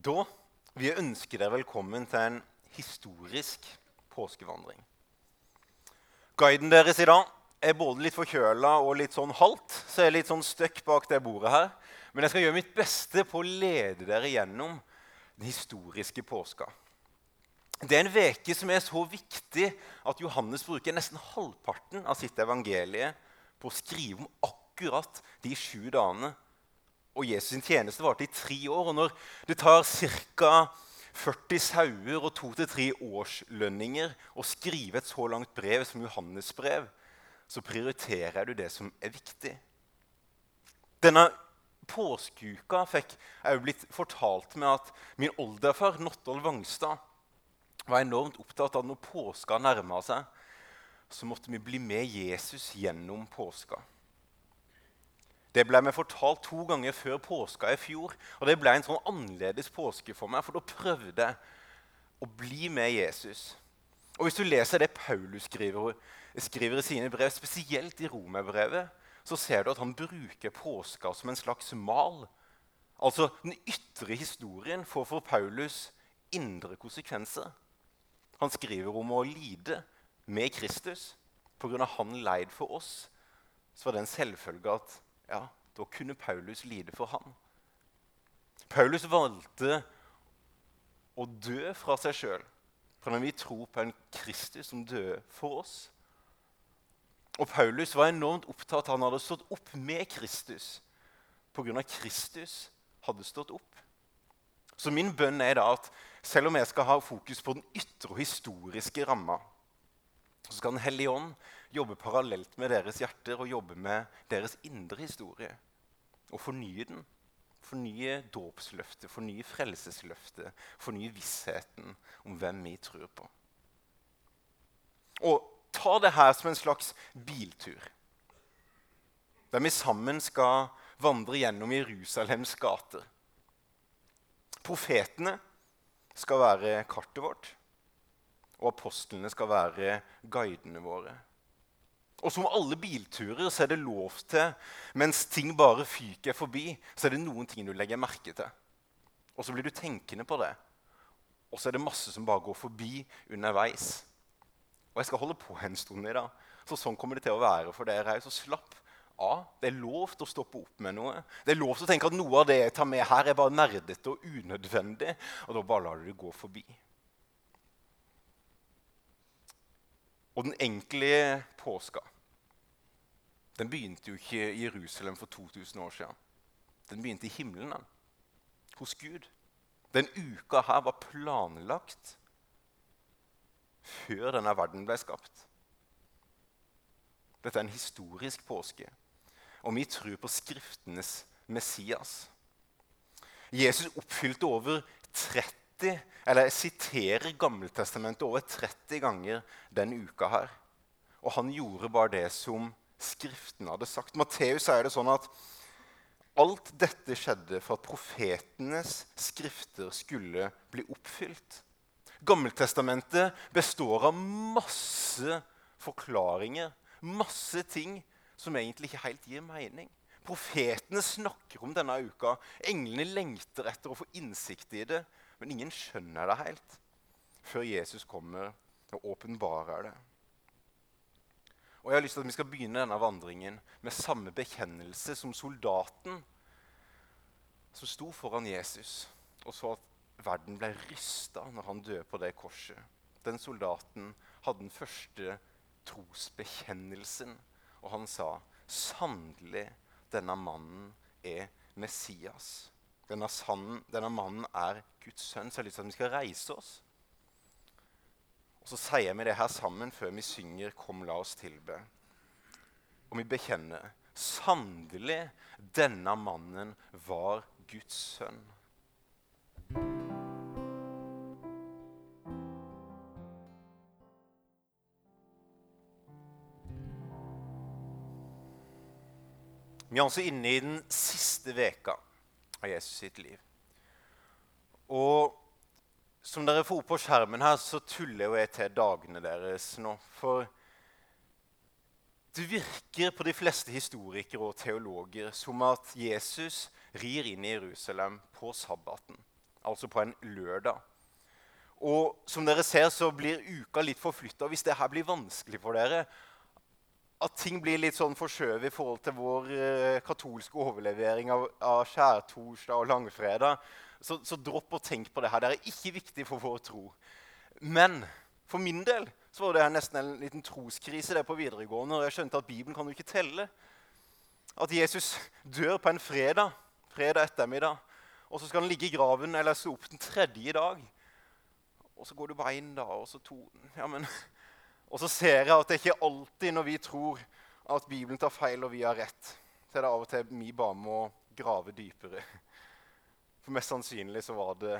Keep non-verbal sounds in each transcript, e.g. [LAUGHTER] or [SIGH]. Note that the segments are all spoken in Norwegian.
Da vil jeg ønske dere velkommen til en historisk påskevandring. Guiden deres i dag er både litt forkjøla og litt sånn halvt, så jeg er litt sånn støkk bak det bordet her. Men jeg skal gjøre mitt beste på å lede dere gjennom den historiske påska. Det er en veke som er så viktig at Johannes bruker nesten halvparten av sitt evangelie på å skrive om akkurat de sju dagene. Og Jesus' sin tjeneste varte i tre år. Og når det tar ca. 40 sauer og to til tre årslønninger å skrive et så langt brev som Johannes brev, så prioriterer du det som er viktig. Denne påskeuka fikk jeg blitt fortalt med at min oldefar Nottolv Vangstad var enormt opptatt av at når påska nærma seg, så måtte vi bli med Jesus gjennom påska. Det ble meg fortalt to ganger før påska i fjor. Og det ble en sånn annerledes påske for meg, for da prøvde jeg å bli med Jesus. Og Hvis du leser det Paulus skriver, skriver i sine brev, spesielt i romerbrevet, så ser du at han bruker påska som en slags mal. Altså, Den ytre historien får for Paulus indre konsekvenser. Han skriver om å lide med Kristus pga. han leid for oss. Så var det en selvfølge at ja, da kunne Paulus lide for ham. Paulus valgte å dø fra seg sjøl fordi vi tror på en Kristus som døde for oss. Og Paulus var enormt opptatt av han hadde stått opp med Kristus pga. Kristus hadde stått opp. Så min bønn er da at selv om jeg skal ha fokus på den ytre og historiske ramma, så skal Den hellige ånd jobbe parallelt med deres hjerter og jobbe med deres indre historie. Og fornye den. Fornye dåpsløftet, fornye frelsesløftet, fornye vissheten om hvem vi tror på. Og ta det her som en slags biltur. Der vi sammen skal vandre gjennom Jerusalems gater. Profetene skal være kartet vårt og apostlene skal være guidene våre. Og som alle bilturer så er det lov til, mens ting bare fyker forbi, så er det noen ting du legger merke til. Og så blir du tenkende på det. Og så er det masse som bare går forbi underveis. Og jeg skal holde på en stund i dag. Så sånn kommer det til å være for dere òg. Så slapp av. Det er lov til å stoppe opp med noe. Det er lov til å tenke at noe av det jeg tar med her, er bare nerdete og unødvendig. Og da bare lar du det gå forbi. Og den enkle påska den begynte jo ikke i Jerusalem for 2000 år siden. Den begynte i himmelen, den. hos Gud. Den uka her var planlagt før denne verden ble skapt. Dette er en historisk påske, og vi tror på Skriftenes Messias. Jesus oppfylte over 30 30, eller siterer Gammeltestamentet over 30 ganger denne uka her. Og han gjorde bare det som Skriften hadde sagt. Matteus sier det sånn at alt dette skjedde for at profetenes skrifter skulle bli oppfylt. Gammeltestamentet består av masse forklaringer, masse ting som egentlig ikke helt gir mening. Profetene snakker om denne uka. Englene lengter etter å få innsikt i det. Men ingen skjønner det helt før Jesus kommer og åpenbarer det. Og jeg har lyst til at Vi skal begynne denne vandringen med samme bekjennelse som soldaten som sto foran Jesus og så at verden ble rysta når han døde på det korset. Den soldaten hadde den første trosbekjennelsen, og han sa sannelig denne mannen er Messias. Denne, sanden, denne mannen er Guds sønn. Så jeg har lyst til at vi skal reise oss. Og Så sier vi det her sammen før vi synger 'Kom, la oss tilbe'. Og vi bekjenner sannelig denne mannen var Guds sønn. Vi er altså inne i den siste veka av Jesus sitt liv. Og som dere får opp på skjermen her, så tuller jo jeg til dagene deres nå. For det virker på de fleste historikere og teologer som at Jesus rir inn i Jerusalem på sabbaten. altså på en lørdag. Og som dere ser, så blir uka litt forflytta. Hvis det her blir vanskelig for dere, at ting blir litt sånn forskjøvet i forhold til vår eh, katolske overlevering av, av skjærtorsdag og langfredag, så, så dropp å tenke på det her. Det er ikke viktig for vår tro. Men for min del så var det nesten en liten troskrise der på videregående. når Jeg skjønte at Bibelen kan jo ikke telle. At Jesus dør på en fredag, fredag ettermiddag, og så skal han ligge i graven eller stå opp den tredje dag. Og så går du bare inn, da, og så to ja, men, Og så ser jeg at det ikke alltid når vi tror at Bibelen tar feil og vi har rett, så er det av og til vi bare må grave dypere. For mest sannsynlig så var det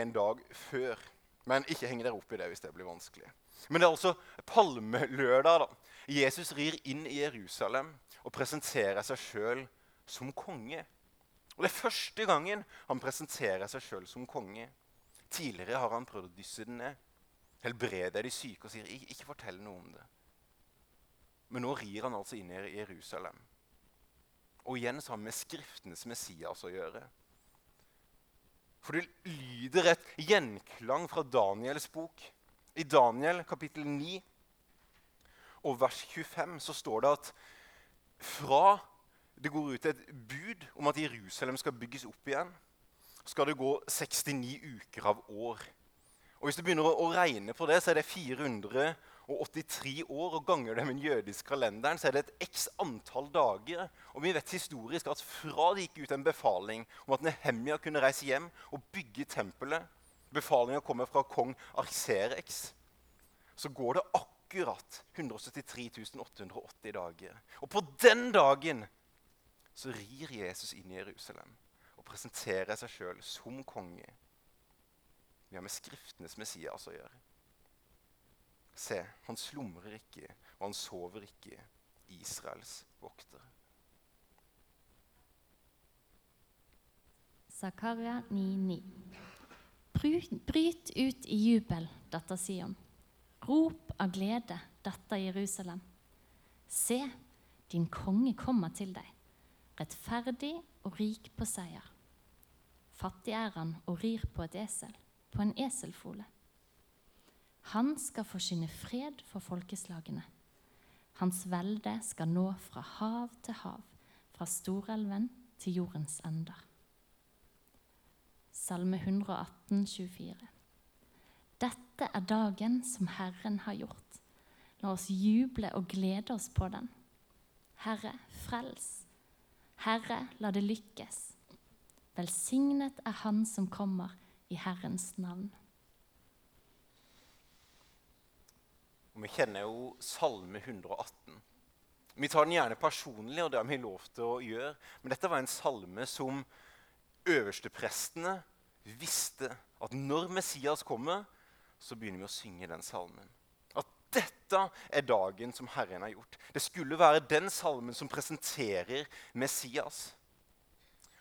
en dag før. Men ikke heng dere opp i det hvis det blir vanskelig. Men det er altså palmelørdag. da. Jesus rir inn i Jerusalem og presenterer seg sjøl som konge. Og Det er første gangen han presenterer seg sjøl som konge. Tidligere har han prøvd å dysse den ned. Helbrede de syke og sier ikke fortell noe om det. Men nå rir han altså inn i Jerusalem. Og igjen så har med Skriftenes Messias å gjøre. For det lyder et gjenklang fra Daniels bok. I Daniel kapittel 9 og vers 25 så står det at fra det går ut et bud om at Jerusalem skal bygges opp igjen, skal det gå 69 uker av år. Og Hvis du begynner å, regne på det, så er det 483 år. Og ganger det med den jødiske kalenderen, så er det et x antall dager. Og vi vet historisk at fra det gikk ut en befaling om at Nehemia kunne reise hjem og bygge tempelet Befalinga kommer fra kong Arxerex, Så går det akkurat 173 880 dager. Og på den dagen så rir Jesus inn i Jerusalem og presenterer seg sjøl som konge. Vi har med Skriftenes Messias å gjøre. Se, han slumrer ikke, og han sover ikke. Israels vokter. Zakaria 9,9. Bryt ut i jubel, datter Sion. Rop av glede, datter Jerusalem. Se, din konge kommer til deg, rettferdig og rik på seier. Fattig er han og rir på et esel på en eselfole. Han skal forsyne fred for folkeslagene. Hans velde skal nå fra hav til hav, fra storelven til jordens ender. Salme 118, 24. Dette er dagen som Herren har gjort. La oss juble og glede oss på den. Herre, frels. Herre, la det lykkes. Velsignet er Han som kommer i Herrens navn. Og Vi kjenner jo Salme 118. Vi tar den gjerne personlig, og det har vi lov til å gjøre. Men dette var en salme som øversteprestene visste at når Messias kommer, så begynner vi å synge den salmen. At dette er dagen som Herren har gjort. Det skulle være den salmen som presenterer Messias.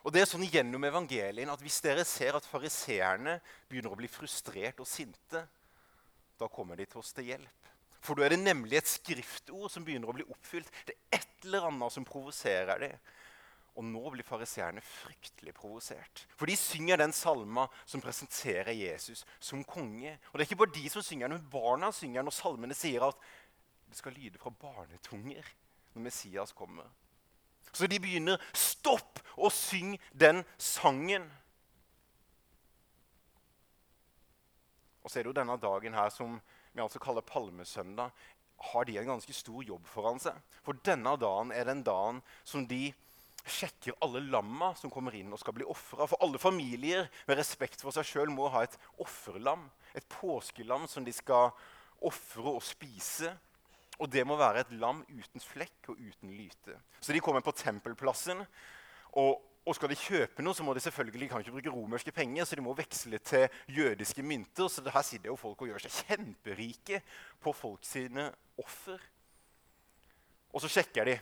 Og det er sånn gjennom evangelien at Hvis dere ser at fariseerne begynner å bli frustrert og sinte, da kommer de til oss til hjelp. For da er det nemlig et skriftord som begynner å bli oppfylt. Det er et eller annet som provoserer dem. Og nå blir fariseerne fryktelig provosert. For de synger den salma som presenterer Jesus som konge. Og det er ikke bare de som synger den, men barna synger når salmene sier at det skal lyde fra barnetunger når Messias kommer. Så de begynner Stopp å synge den sangen! Og så er det jo denne dagen her som vi altså kaller palmesøndag, har de en ganske stor jobb foran seg. For denne dagen er den dagen som de sjekker alle lamma som kommer inn og skal bli ofra. For alle familier med respekt for seg sjøl må ha et offerlam. Et påskelam som de skal ofre og spise. Og det må være et lam uten flekk og uten lyte. Så de kommer på tempelplassen. Og, og, skal de kjøpe noe, så må de selvfølgelig kan ikke bruke romerske penger, så de må veksle til jødiske mynter. Så her sitter jo folk og gjør seg kjemperike på folk sine offer. Og så sjekker de.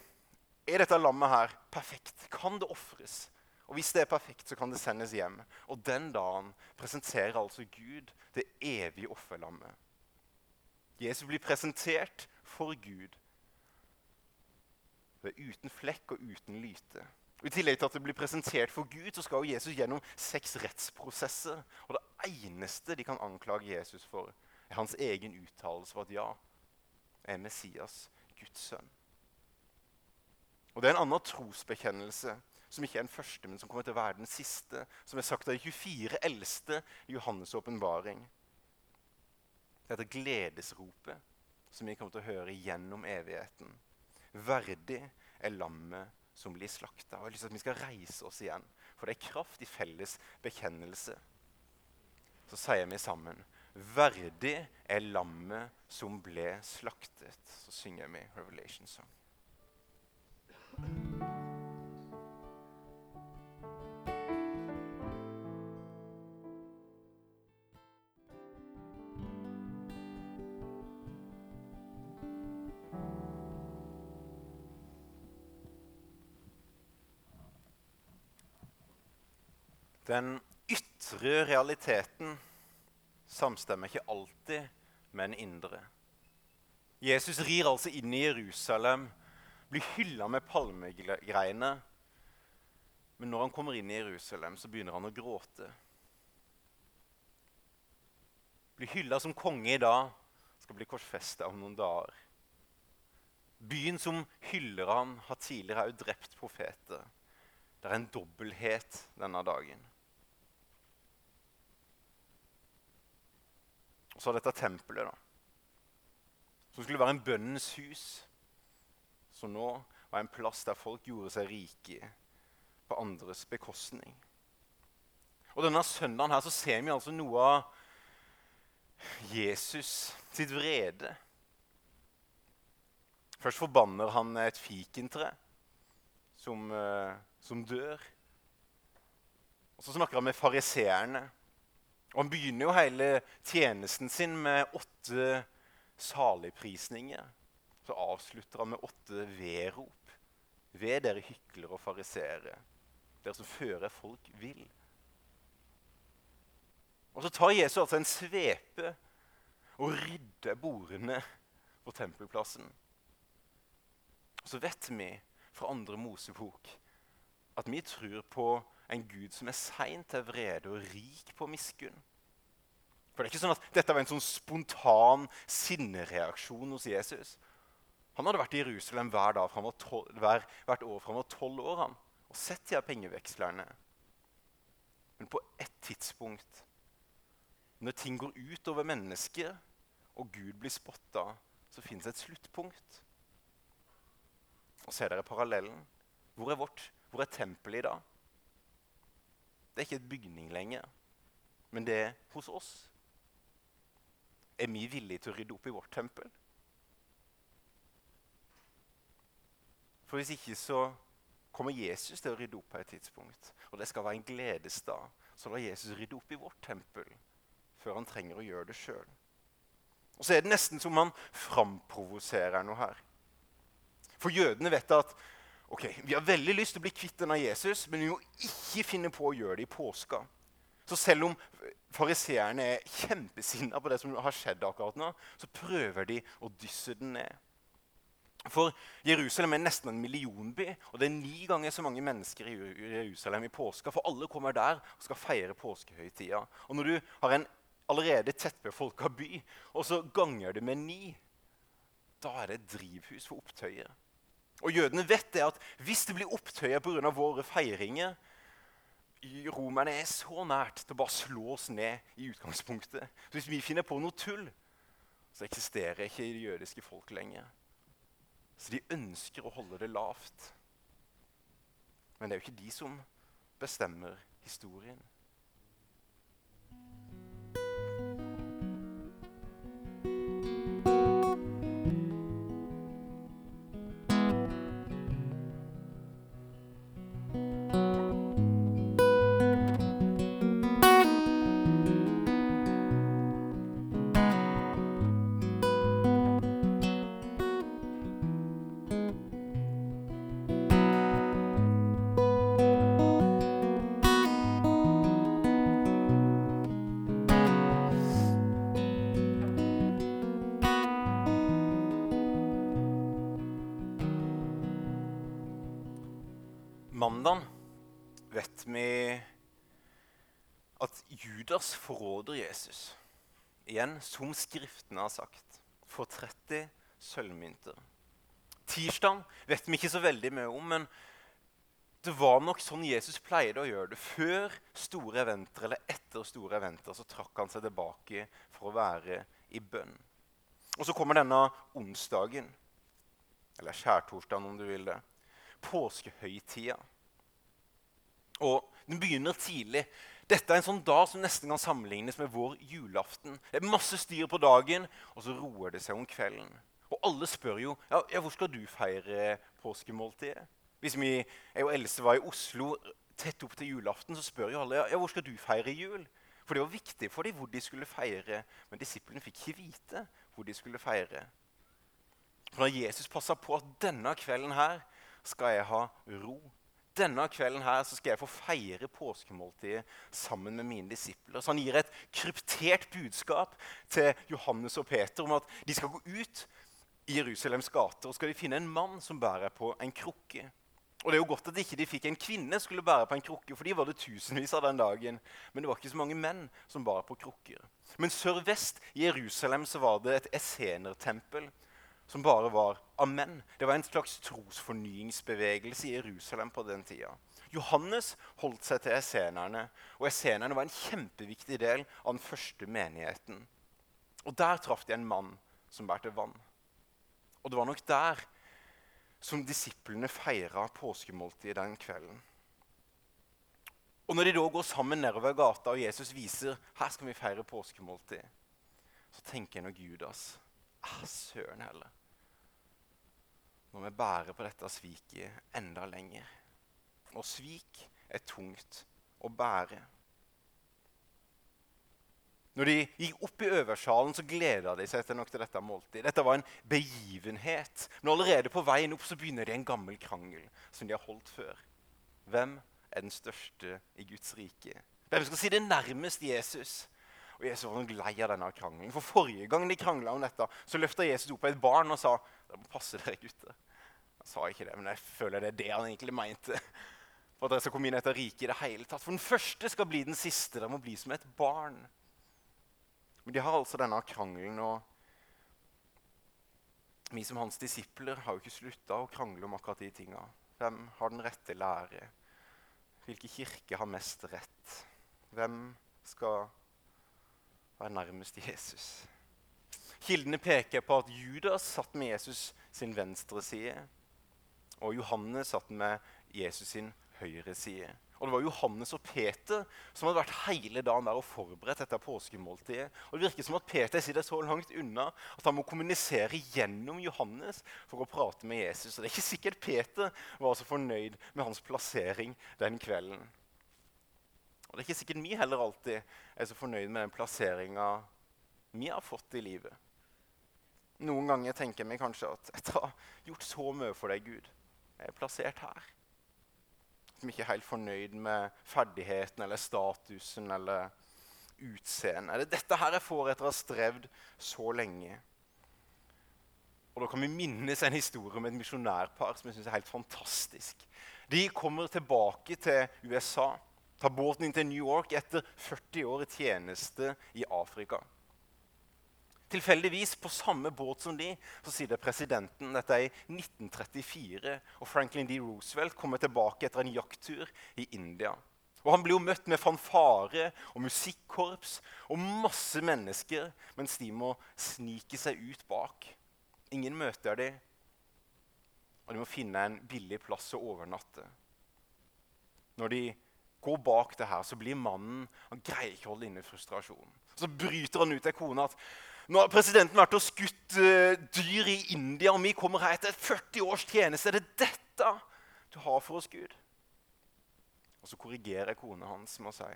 Er dette lammet her perfekt? Kan det ofres? Og hvis det er perfekt, så kan det sendes hjem. Og den dagen presenterer altså Gud det evige offerlammet. Jesus blir presentert for Gud. Det er uten flekk og uten lyte. I tillegg til at det blir presentert for Gud, så skal jo Jesus gjennom seks rettsprosesser. Og det eneste de kan anklage Jesus for, er hans egen uttalelse for at ja, er Messias, Guds sønn. Og Det er en annen trosbekjennelse som ikke er den første, men som kommer til å være den siste, som er sagt av de 24 eldste i Johannes' åpenbaring. Dette gledesropet som vi kommer til å høre gjennom evigheten. Verdig er lammet som blir slakta. Jeg har lyst til at vi skal reise oss igjen, for det er kraft i felles bekjennelse. Så sier vi sammen Verdig er lammet som ble slaktet. Så synger vi Revelation Song. Den ytre realiteten samstemmer ikke alltid med den indre. Jesus rir altså inn i Jerusalem, blir hylla med palmegreiner. Men når han kommer inn i Jerusalem, så begynner han å gråte. Blir hylla som konge i dag, skal bli korsfesta om noen dager. Byen som hyller han, har tidligere òg drept profeter. Det er en dobbelthet denne dagen. Og så dette tempelet, da. Som skulle være en bønnens hus. Som nå var en plass der folk gjorde seg rike på andres bekostning. Og Denne søndagen her så ser vi altså noe av Jesus sitt vrede. Først forbanner han et fikentre som, uh, som dør. Og Så snakker han med fariseerne og Han begynner jo hele tjenesten sin med åtte saligprisninger. Så avslutter han med åtte vedrop. Ved dere hyklere og fariseere, dere som fører folk vill. Og så tar Jesus altså en svepe og rydder bordene på tempelplassen. Og så vet vi fra andre Mosebok at vi tror på en Gud som er sein til vrede og rik på miskunn. For det er ikke sånn at Dette var en sånn spontan sinnereaksjon hos Jesus. Han hadde vært i Jerusalem hver dag tolv, hver, hvert år fra han var tolv år han, og sett de her pengevekslerne. Men på ett tidspunkt, når ting går ut over mennesker, og Gud blir spotta, så fins et sluttpunkt. Og ser dere parallellen? Hvor er vårt, hvor er tempelet i dag? Det er ikke et bygning lenger, men det er hos oss. Er vi villige til å rydde opp i vårt tempel? For hvis ikke så kommer Jesus til å rydde opp på et tidspunkt. Og det skal være en gledesdag. Så lar Jesus rydde opp i vårt tempel før han trenger å gjøre det sjøl. Og så er det nesten som han framprovoserer noe her. For jødene vet at Ok, Vi har veldig lyst til å bli kvitt av Jesus, men vi må ikke finne på å gjøre det i påska. Så selv om fariseerne er kjempesinna på det som har skjedd akkurat nå, så prøver de å dysse den ned. For Jerusalem er nesten en millionby, og det er ni ganger så mange mennesker i Jerusalem i påska. For alle kommer der og skal feire påskehøytida. Og når du har en allerede tettbefolka by, og så ganger du med ni, da er det et drivhus for opptøyer. Og jødene vet det at hvis det blir opptøyer pga. våre feiringer Romerne er så nært til å bare slå oss ned i utgangspunktet. Så hvis vi finner på noe tull, så eksisterer ikke det jødiske folk lenger. Så de ønsker å holde det lavt. Men det er jo ikke de som bestemmer historien. Judas forråder Jesus. Igjen, som Skriftene har sagt, for 30 sølvmynter. Tirsdag vet vi ikke så veldig mye om, men det var nok sånn Jesus pleide å gjøre det. Før store eventer eller etter store eventer så trakk han seg tilbake for å være i bønn. Og så kommer denne onsdagen, eller skjærtorsdagen om du vil det, påskehøytida. Og den begynner tidlig. Dette er en sånn dag som nesten kan sammenlignes med vår julaften. Det er masse styr på dagen, og så roer det seg om kvelden. Og alle spør jo ja, ja hvor skal du feire påskemåltidet. Hvis vi, jeg og Else var i Oslo tett opp til julaften, så spør jo alle ja, hvor skal du feire jul. For det var viktig for dem hvor de skulle feire, men disiplene fikk ikke vite hvor de skulle feire. For når Jesus passa på at denne kvelden her skal jeg ha ro denne kvelden her så skal jeg få feire påskemåltidet sammen med mine disipler. Så han gir et kryptert budskap til Johannes og Peter om at de skal gå ut i Jerusalems gater og skal de finne en mann som bærer på en krukke. Og det er jo godt at de ikke fikk en kvinne skulle bære på en krukke, for de var det tusenvis av den dagen. Men det var ikke så mange menn som bar på krukker. Men sørvest i Jerusalem så var det et essenertempel som bare var av menn. Det var en slags trosfornyingsbevegelse i Jerusalem på den tida. Johannes holdt seg til essenerne, og essenerne var en kjempeviktig del av den første menigheten. Og Der traff de en mann som bærte vann. Og det var nok der som disiplene feira påskemåltidet den kvelden. Og Når de da går sammen nedover gata, og Jesus viser her skal vi feire påskemåltid, så tenker jeg nok Judas ah, Søren heller må vi bære på dette sviket enda lenger. Og svik er tungt å bære. Når de gikk opp i øversalen, så gleda de seg til nok til dette måltidet. Dette var en begivenhet. Men allerede på veien opp så begynner de en gammel krangel som de har holdt før. Hvem er den største i Guds rike? Hvem skal si det nærmest Jesus? Og Jesus var nok lei av denne krangelen. For Forrige gang de krangla om dette, så løfta Jesus opp et barn og sa dere må passe dere gutter. Han sa ikke det, men jeg føler det er det han egentlig mente. For at dere skal komme inn etter riket i det hele tatt. For den første skal bli den siste. Dere må bli som et barn. Men de har altså denne krangelen. og Vi som hans disipler har jo ikke slutta å krangle om akkurat de tinga. Hvem har den rette lære? Hvilken kirke har mest rett? Hvem skal være nærmest Jesus. Kildene peker på at Judas satt med Jesus sin venstre side, og Johannes satt med Jesus sin høyre side. Og Det var Johannes og Peter som hadde vært hele dagen der og forberedt dette påskemåltidet. Og Det virker som at Peter sitter så langt unna at han må kommunisere gjennom Johannes for å prate med Jesus. Og Det er ikke sikkert Peter var så fornøyd med hans plassering den kvelden. Og det er ikke sikkert vi heller alltid er så fornøyd med den plasseringa vi har fått i livet. Noen ganger tenker vi kanskje at etter å ha gjort så mye for deg, Gud, jeg er plassert her. At vi ikke er helt fornøyd med ferdigheten eller statusen eller utseendet. Er det dette her jeg får etter å ha strevd så lenge? Og Da kan vi minnes en historie om et misjonærpar som jeg synes er helt fantastisk. De kommer tilbake til USA tar båten inn til New York etter 40 år i tjeneste i Afrika. Tilfeldigvis på samme båt som de så det presidenten dette er i 1934. og Franklin D. Roosevelt kommer tilbake etter en jakttur i India. Og Han blir jo møtt med fanfare og musikkorps og masse mennesker, mens de må snike seg ut bak. Ingen møter de, og de må finne en billig plass å overnatte. Når de går bak det her, så blir mannen Han greier ikke å holde inne frustrasjonen. Så bryter han ut til kona at nå har presidenten vært og skutt uh, dyr i India, og vi kommer her etter 40 års tjeneste. Er det dette du har for oss, Gud? Og så korrigerer kona hans med å si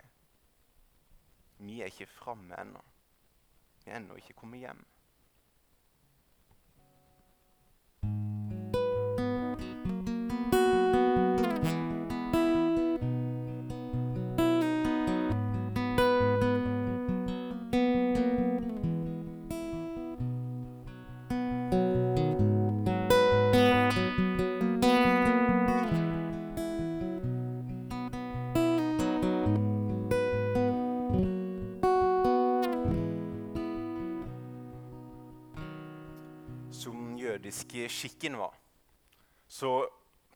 vi er ikke framme ennå. Vi er ennå ikke kommet hjem. Jødiske var, så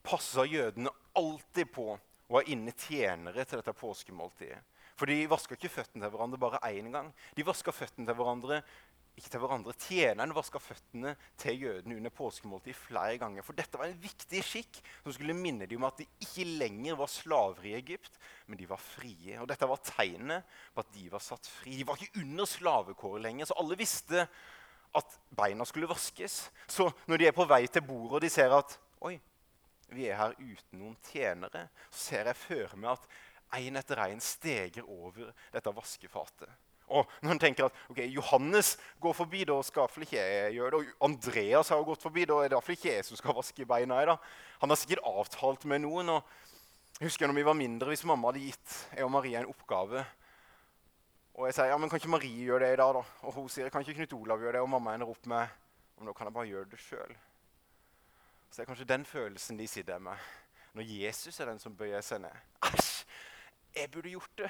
passa jødene alltid på å ha inne tjenere til dette påskemåltidet. For de vaska ikke føttene til hverandre bare én gang. De vaska føttene til hverandre ikke til hverandre. Tjeneren vaska føttene til jødene under påskemåltidet flere ganger. For dette var en viktig skikk som skulle minne dem om at de ikke lenger var slaver i Egypt, men de var frie. Og dette var tegnet på at de var satt fri. De var ikke under slavekåret lenger, så alle visste at beina skulle vaskes. Så når de er på vei til bordet og de ser at oi, vi er her uten noen tjenere, så ser jeg for meg at én etter én steger over dette vaskefatet. Og når en tenker at ok, Johannes går forbi, da skal iallfall ikke jeg gjøre det. Og Andreas har gått forbi, da er det iallfall ikke jeg som skal vaske beina. Da. Han har sikkert avtalt med noen. og jeg husker når vi var mindre, Hvis mamma hadde gitt jeg og Maria en oppgave Og jeg sier ja, men kan ikke Marie gjøre det i dag, da? Og hun sier kan ikke Knut Olav gjøre det? Og mamma ender opp med om da kan jeg bare gjøre det sjøl. Så det er kanskje den følelsen de sitter med når Jesus er den som bøyer seg ned. Æsj! Jeg burde gjort det.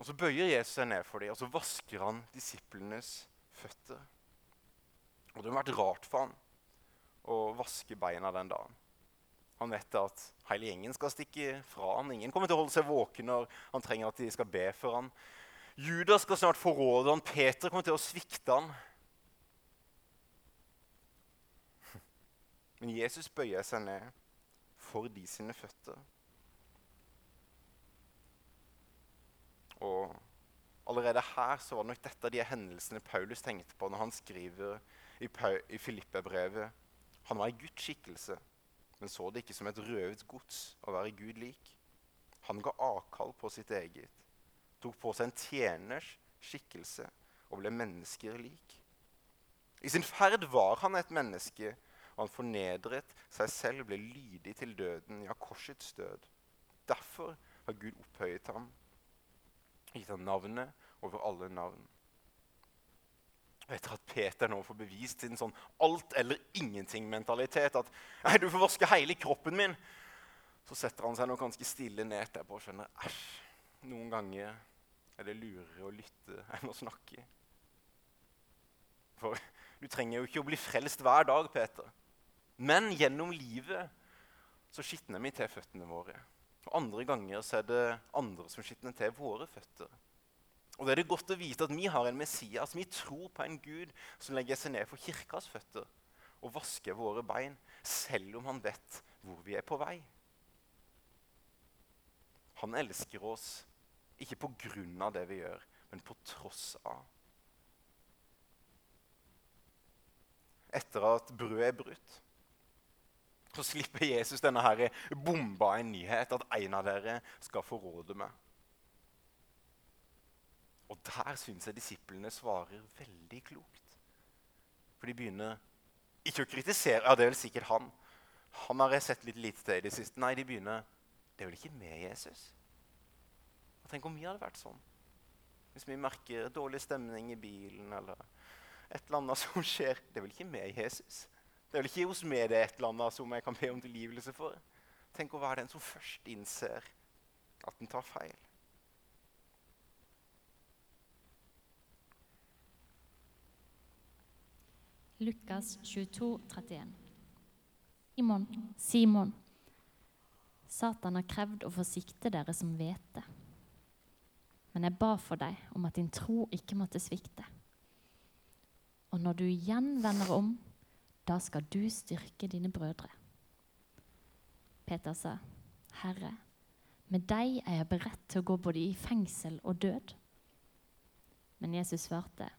Og Så bøyer Jesus seg ned for dem, og så vasker han disiplenes føtter. Og Det har vært rart for han å vaske beina den dagen. Han vet at hele gjengen skal stikke fra han. Ingen kommer til å holde seg våken når han trenger at de skal be for han. Judas skal snart forråde han. Peter kommer til å svikte han. Men Jesus bøyer seg ned for de sine føtter. Og allerede her så var det nok dette de hendelsene Paulus tenkte på når han skriver i, i Filippe-brevet. Han var en Guds skikkelse, men så det ikke som et røvet gods å være Gud lik. Han ga avkall på sitt eget, tok på seg en tjeners skikkelse og ble mennesker lik. I sin ferd var han et menneske, og han fornedret seg selv, ble lydig til døden, ja, korsets død. Derfor har Gud opphøyet ham gitt ham navnet over alle navn. Etter at Peter nå får bevist sin sånn alt eller ingenting-mentalitet, at nei, du får vaske hele kroppen min, så setter han seg nå ganske stille ned etterpå og skjønner æsj, noen ganger er det lurere å lytte enn å snakke. For du trenger jo ikke å bli frelst hver dag, Peter. Men gjennom livet så skitner vi til føttene våre. Og Andre ganger så er det andre som skitner til våre føtter. Og det er det godt å vite at vi har en Messias. Vi tror på en Gud som legger seg ned for kirkas føtter og vasker våre bein, selv om han vet hvor vi er på vei. Han elsker oss ikke på grunn av det vi gjør, men på tross av. Etter at brødet er brutt, så slipper Jesus denne her bomba en nyhet at en av dere skal forråde meg. Og der syns jeg disiplene svarer veldig klokt. For de begynner ikke å kritisere Ja, det er vel sikkert han. Han har jeg sett litt lite til i det siste. Nei, de begynner Det er vel ikke med Jesus? Og Tenk om vi hadde vært sånn. Hvis vi merker dårlig stemning i bilen eller et eller annet som skjer. Det er vel ikke med Jesus? Det er vel ikke hos meg det er et eller annet som jeg kan be om tilgivelse for. Tenk å være den som først innser at den tar feil. Lukas 22, 31. Simon, Simon, Satan har krevd å få sikte dere som hvete. Men jeg ba for deg om at din tro ikke måtte svikte. Og når du igjen vender om da skal du styrke dine brødre. Peter sa, Herre, med deg er jeg beredt til å gå både i fengsel og død. Men Jesus svarte,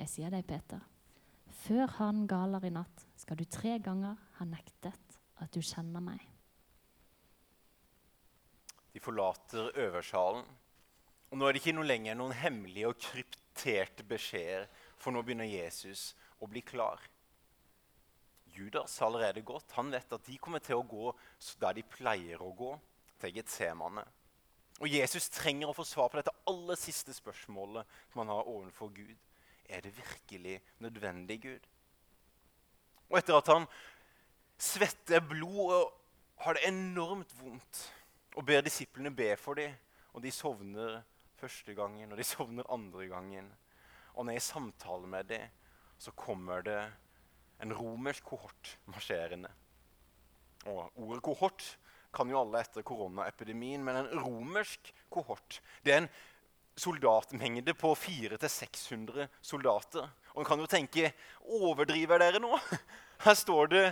Jeg sier deg, Peter, før han galer i natt, skal du tre ganger ha nektet at du kjenner meg. De forlater øversalen. Og nå er det ikke noe lenger noen hemmelige og krypterte beskjeder, for nå begynner Jesus å bli klar. Judas har allerede gått. Han vet at de kommer til å gå der de pleier å gå, til Getsemane. Og Jesus trenger å få svar på dette aller siste spørsmålet som han har overfor Gud. Er det virkelig nødvendig, Gud? Og etter at han svetter blod og har det enormt vondt og ber disiplene be for dem, og de sovner første gangen og de sovner andre gangen, og når jeg samtaler med dem, så kommer det en romersk kohort marsjerende. Og ordet kohort kan jo alle etter koronaepidemien, men en romersk kohort det er en soldatmengde på 400-600 soldater. Og en kan jo tenke Overdriver dere nå? [LAUGHS] Her står det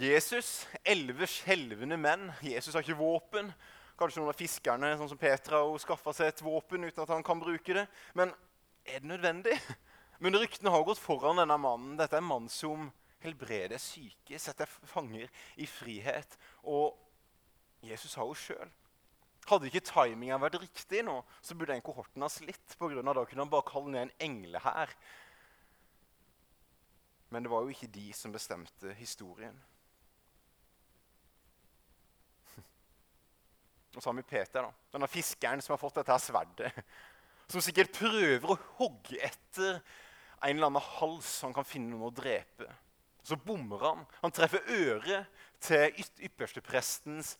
Jesus, elleve skjelvende menn. Jesus har ikke våpen. Kanskje noen av fiskerne sånn som Petra, og skaffa seg et våpen uten at han kan bruke det. Men er det nødvendig? [LAUGHS] Men ryktene har gått foran denne mannen. Dette er en mann som helbreder syke, setter fanger i frihet. Og Jesus har jo sjøl hadde ikke timinga vært riktig nå, så burde den kohorten ha slitt. På grunn av da kunne han bare kalle ned en englehær. Men det var jo ikke de som bestemte historien. [LAUGHS] Og så har vi Peter, da. denne fiskeren som har fått dette her sverdet. Som sikkert prøver å hogge etter en eller annen hals han kan finne noen å drepe. Så bommer han. Han treffer øret til yppersteprestens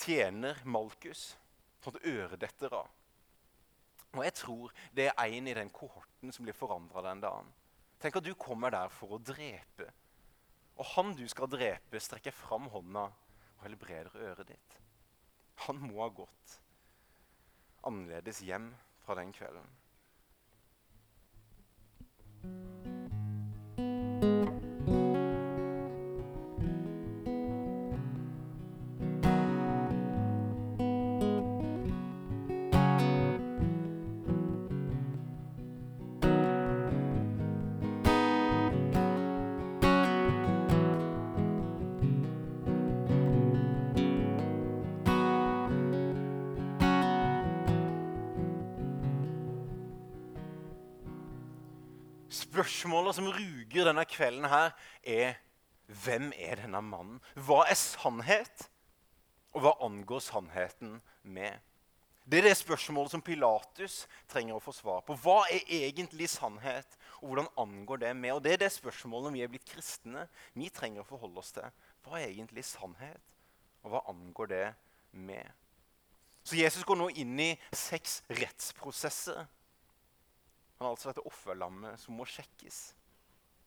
tjener Malkus. Sånn øredettere. Og jeg tror det er en i den kohorten som blir forandra den dagen. Tenk at du kommer der for å drepe. Og han du skal drepe, strekker fram hånda og helbreder øret ditt. Han må ha gått annerledes hjem fra den kvelden. Spørsmålet som ruger denne kvelden, her er hvem er denne mannen? Hva er sannhet? Og hva angår sannheten med? Det er det spørsmålet som Pilatus trenger å få svar på. Hva er egentlig sannhet, og hvordan angår det med? Og Det er det spørsmålet vi er blitt kristne. Vi trenger å forholde oss til. Hva er egentlig sannhet, og hva angår det med? Så Jesus går nå inn i seks rettsprosesser han er altså dette offerlammet som må sjekkes.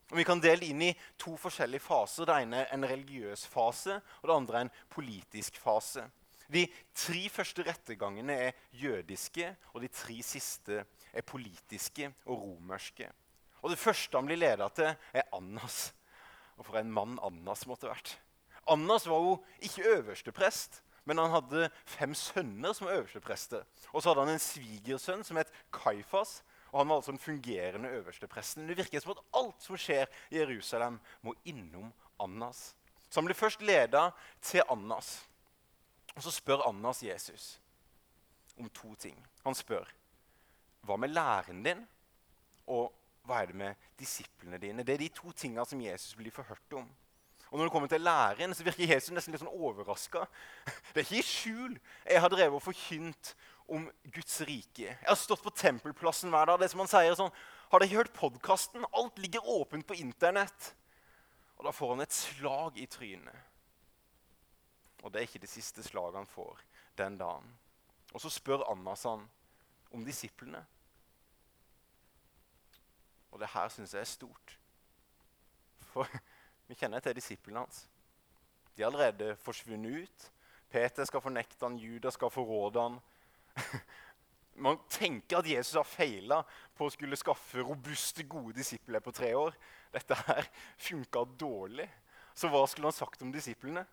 Og Vi kan dele inn i to forskjellige faser. Det ene er en religiøs fase, og det andre er en politisk fase. De tre første rettergangene er jødiske, og de tre siste er politiske og romerske. Og Det første han blir leda til, er Annas. Og for en mann Annas måtte vært. Annas var jo ikke øversteprest, men han hadde fem sønner som øversteprester. Og så hadde han en svigersønn som het Kaifas, og Han var altså den fungerende øverstepresten. Det virker som at alt som skjer i Jerusalem, må innom Annas. Så han blir først leda til Annas. Og Så spør Annas Jesus om to ting. Han spør hva med læren din, og hva er det med disiplene dine? Det er de to tingene som Jesus blir forhørt om. Og når det kommer til læren, så virker Jesus nesten litt sånn overraska. [LAUGHS] Det er ikke i skjul jeg har drevet og forkynt om Guds rike. Jeg har stått på Tempelplassen hver dag. det som han sier sånn, Har dere hørt podkasten? Alt ligger åpent på Internett. Og da får han et slag i trynet. Og det er ikke det siste slaget han får den dagen. Og så spør Annas han om disiplene. Og det her syns jeg er stort. For [LAUGHS] vi kjenner til disiplene hans. De har allerede forsvunnet ut. Peter skal fornekte han, Judas skal forråde han. [LAUGHS] Man tenker at Jesus har feila på å skulle skaffe robuste, gode disipler på tre år. Dette her funka dårlig. Så hva skulle han sagt om disiplene?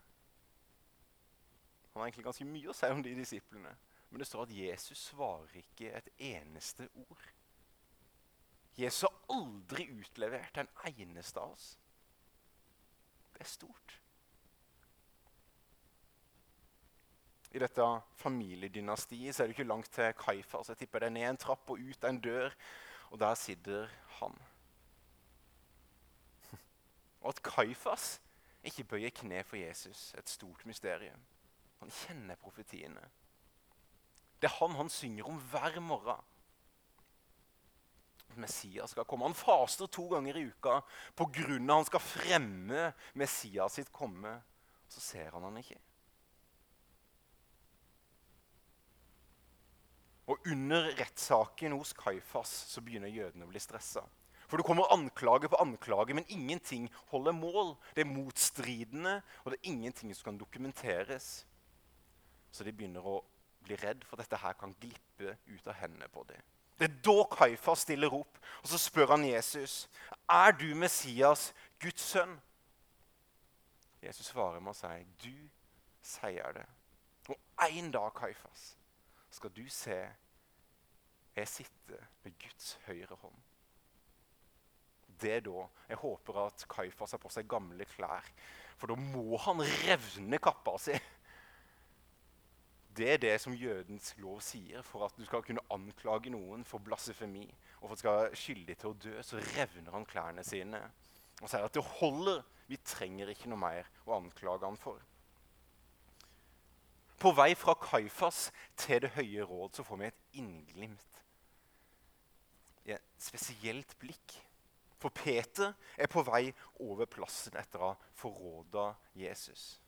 Han har egentlig ganske mye å si om de disiplene. Men det står at Jesus svarer ikke et eneste ord. Jesus har aldri utlevert en eneste av oss. Det er stort. I dette familiedynastiet så er det ikke langt til Kaifas. Jeg tipper det er ned en trapp og ut en dør, og der sitter han. Og at Kaifas ikke bøyer kne for Jesus, et stort mysterium. Han kjenner profetiene. Det er han han synger om hver morgen. Messias skal komme. Han faster to ganger i uka pga. han skal fremme Messias sitt komme. Så ser han han ikke. Og under rettssaken hos Kaifas så begynner jødene å bli stressa. For det kommer anklage på anklage, men ingenting holder mål. Det er motstridende, og det er ingenting som kan dokumenteres. Så de begynner å bli redd for at dette her kan glippe ut av hendene på dem. Det er da Kaifas stiller opp, og så spør han Jesus, er du Messias, Guds sønn. Jesus svarer med å si, du sier det. Og en dag, Kaifas, skal du se jeg sitter med Guds høyre hånd. Det er da jeg håper at Kaifas har på seg gamle klær. For da må han revne kappa si. Det er det som jødens lov sier. For at du skal kunne anklage noen for blasfemi og for at du skal skyldig til å dø, så revner han klærne sine og sier at det holder. Vi trenger ikke noe mer å anklage han for. På vei fra Kaifas til Det høye råd så får vi et innglimt. Et spesielt blikk. For Peter er på vei over plassen etter å ha forråda Jesus.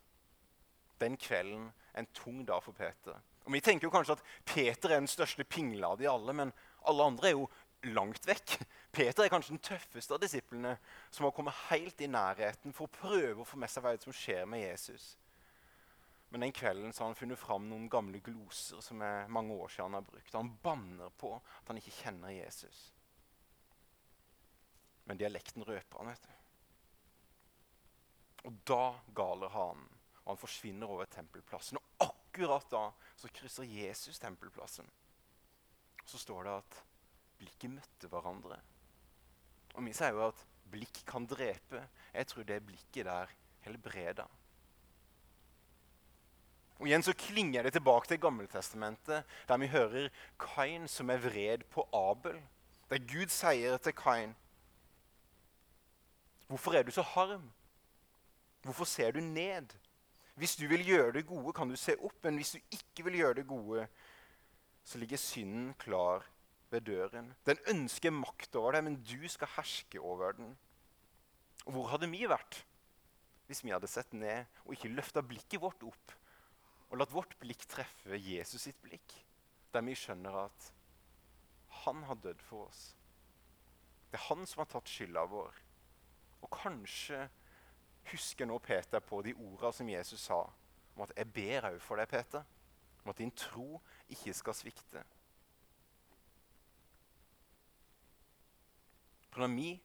Den kvelden en tung dag for Peter. Og Vi tenker jo kanskje at Peter er den største pingla av de alle, men alle andre er jo langt vekk. Peter er kanskje den tøffeste av disiplene som har kommet helt i nærheten for å prøve å få med seg hva som skjer med Jesus. Men den kvelden har han funnet fram noen gamle gloser som er mange år siden han har brukt. Han banner på at han ikke kjenner Jesus. Men dialekten røper han, vet du. Og da galer hanen og han forsvinner over tempelplassen. Og akkurat da så krysser Jesus tempelplassen. Så står det at blikket møtte hverandre. Og Vi sier jo at blikk kan drepe. Jeg tror det blikket der helbreda. Og Igjen så klinger det tilbake til Gammeltestamentet, der vi hører Kain som er vred på Abel. Der Gud sier til Kain Hvorfor er du så harm? Hvorfor ser du ned? Hvis du vil gjøre det gode, kan du se opp. Men hvis du ikke vil gjøre det gode, så ligger synden klar ved døren. Den ønsker makt over deg, men du skal herske over den. Og hvor hadde vi vært hvis vi hadde sett ned og ikke løfta blikket vårt opp og latt vårt blikk treffe Jesus sitt blikk, der vi skjønner at han har dødd for oss. Det er han som har tatt skylda vår. Og kanskje husker nå Peter på de ordene som Jesus sa om at 'jeg ber òg for deg, Peter', om at din tro ikke skal svikte. For når vi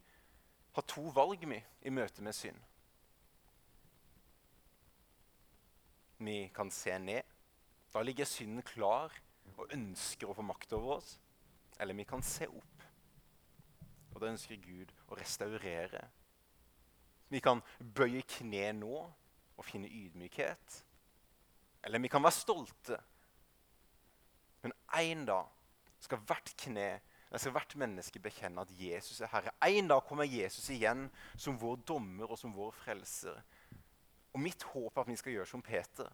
har to valg vi, i møte med synd Vi kan se ned. Da ligger synden klar og ønsker å få makt over oss. Eller vi kan se opp. Og da ønsker Gud å restaurere vi kan bøye kne nå og finne ydmykhet. Eller vi kan være stolte. Men en dag skal hvert kne skal hvert menneske bekjenne at Jesus er Herre. En dag kommer Jesus igjen som vår dommer og som vår frelser. Og mitt håp er at vi skal gjøre som Peter.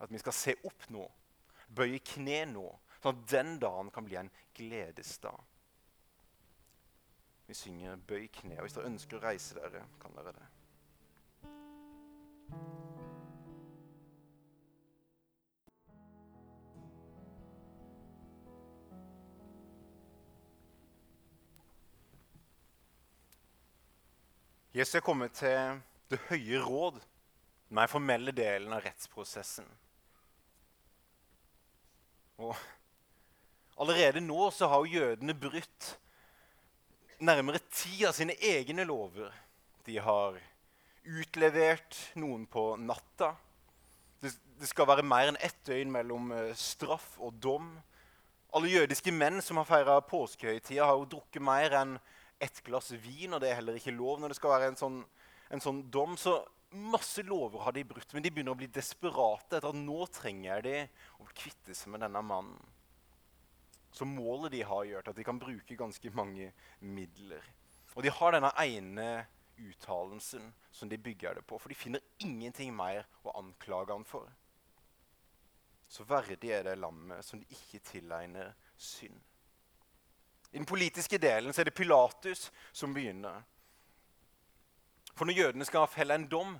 At vi skal se opp nå, bøye kne nå, sånn at den dagen kan bli en gledesdag. Vi synger 'Bøy kne'. Og hvis dere ønsker å reise dere, kan dere det. Jesus er kommet til Det høye råd, den mer formelle delen av rettsprosessen. Og allerede nå så har jo jødene brutt nærmere ti av sine egne lover. De har utlevert noen på natta. Det, det skal være mer enn ett døgn mellom uh, straff og dom. Alle jødiske menn som har feira påskehøytida, har jo drukket mer enn ett glass vin, og det er heller ikke lov når det skal være en sånn, en sånn dom. Så masse lover har de brutt, men de begynner å bli desperate etter at nå trenger de å kvitte seg med denne mannen. Så målet de har, gjør at de kan bruke ganske mange midler. Og de har denne ene uttalelsen som de bygger det på, for de finner ingenting mer å anklage han for. Så verdig er det lammet som de ikke tilegner synd. I den politiske delen så er det Pilatus som begynner. For når jødene skal felle en dom,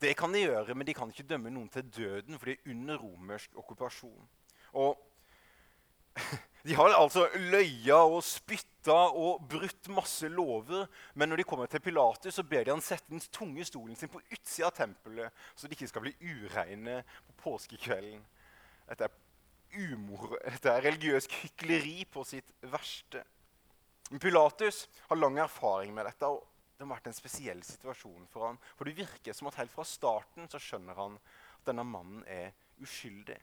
det kan de gjøre, men de kan ikke dømme noen til døden, for de er under romersk okkupasjon. Og [LAUGHS] De har altså løya og spytta og brutt masse lover. Men når de kommer til Pilatus, så ber de han sette den tunge stolen sin på utsida av tempelet, så de ikke skal bli ureine på påskekvelden. Dette er, umor, dette er religiøst hykleri på sitt verste. Pilatus har lang erfaring med dette, og det har vært en spesiell situasjon for han. For det virker som at helt fra starten så skjønner han at denne mannen er uskyldig.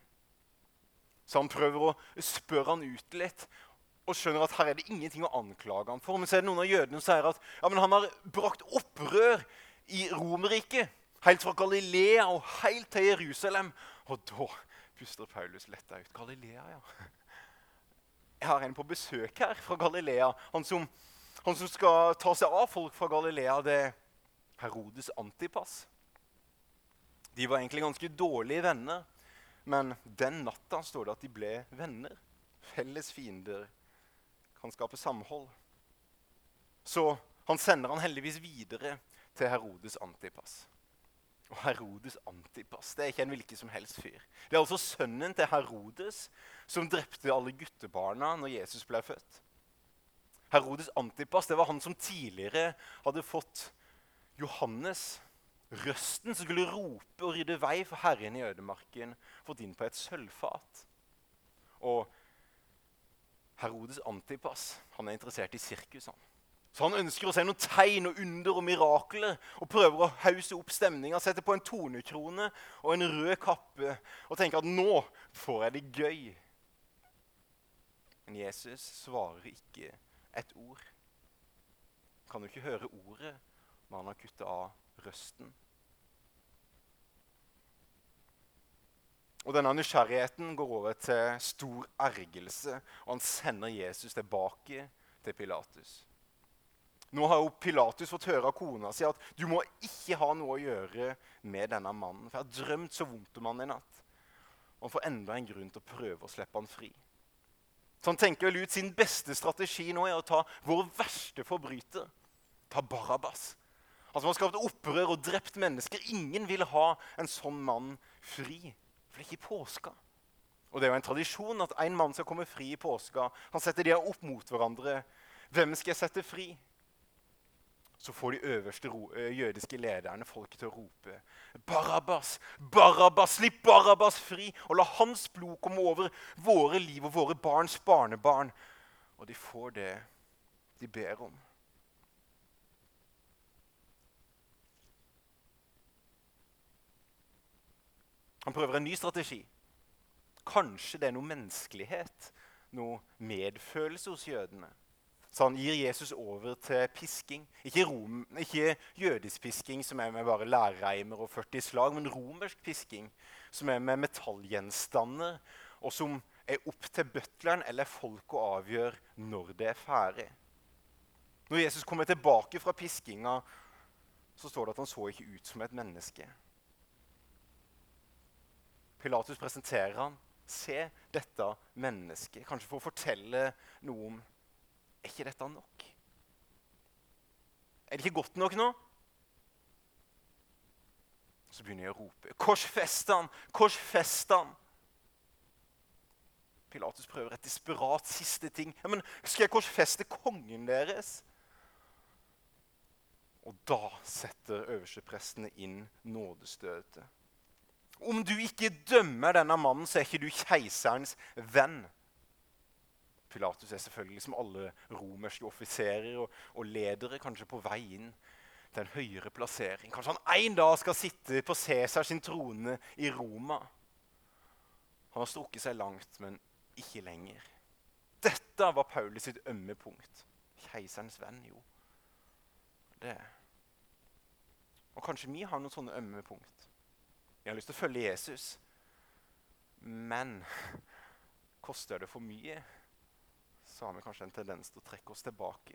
Så han prøver å spørre han ut litt og skjønner at her er det ingenting å anklage han for. Men så er det noen av jødene som sier at ja, han har brakt opprør i Romerriket. Helt fra Galilea og helt til Jerusalem. Og da puster Paulus letta ut. Galilea, ja. Jeg har en på besøk her fra Galilea. Han som, han som skal ta seg av folk fra Galilea, det er Herodes Antipas. De var egentlig ganske dårlige venner. Men den natta står det at de ble venner. Felles fiender kan skape samhold. Så han sender han heldigvis videre til Herodes Antipas. Og Herodes Antipas det er ikke en hvilken som helst fyr. Det er altså sønnen til Herodes som drepte alle guttebarna når Jesus ble født. Herodes Antipas det var han som tidligere hadde fått Johannes Røsten som skulle rope og rydde vei for Herren i ødemarken, fått inn på et sølvfat. Og Herodes Antipas han er interessert i sirkus. Han. Så han ønsker å se noen tegn og under og mirakler og prøver å hause opp stemninga. Setter på en tonekrone og en rød kappe og tenker at nå får jeg det gøy. Men Jesus svarer ikke et ord. Kan du ikke høre ordet når han har kutta av røsten? Og Denne nysgjerrigheten går over til stor ergelse, og han sender Jesus tilbake til Pilatus. Nå har jo Pilatus fått høre av kona si at du må ikke ha noe å gjøre med denne mannen. For jeg har drømt så vondt om han i natt. Og han får enda en grunn til å prøve å slippe han fri. Så han tenker vel ut sin beste strategi nå er å ta vår verste forbryter. Ta Barabas. Han som har skapt opprør og drept mennesker. Ingen vil ha en sånn mann fri. For det er ikke påska. Og det er jo en tradisjon at en mann skal komme fri i påska. Han setter de opp mot hverandre. Hvem skal jeg sette fri? Så får de øverste jødiske lederne folket til å rope Barabbas! Barabbas! Slipp Barabbas fri! Og la hans blod komme over våre liv og våre barns barnebarn. Og de får det de ber om. Han prøver en ny strategi. Kanskje det er noe menneskelighet, noe medfølelse hos jødene. Så han gir Jesus over til pisking. Ikke, rom, ikke jødisk pisking, som er med bare lærreimer og 40 slag, men romersk pisking, som er med metallgjenstander, og som er opp til butleren eller folk å avgjøre når det er ferdig. Når Jesus kommer tilbake fra piskinga, så står det at han så ikke ut som et menneske. Pilatus presenterer han. Se dette mennesket. Kanskje for å fortelle noe om Er ikke dette nok? Er det ikke godt nok nå? Så begynner jeg å rope. Korsfest han! Korsfest han! Pilatus prøver et desperat siste ting. Ja, men Skal jeg korsfeste kongen deres? Og da setter øversteprestene inn nådestøtet. Om du ikke dømmer denne mannen, så er ikke du keiserens venn. Pilatus er selvfølgelig som alle romerske offiserer og, og, ledere kanskje på vei inn til en høyere plassering. Kanskje han en dag skal sitte på Cæsars trone i Roma. Han har strukket seg langt, men ikke lenger. Dette var Paulus sitt ømme punkt. Keiserens venn, jo. Det. Og kanskje vi har noen sånne ømme punkt. Jeg har lyst til å følge Jesus. Men [LAUGHS] koster det for mye, så har vi kanskje en tendens til å trekke oss tilbake.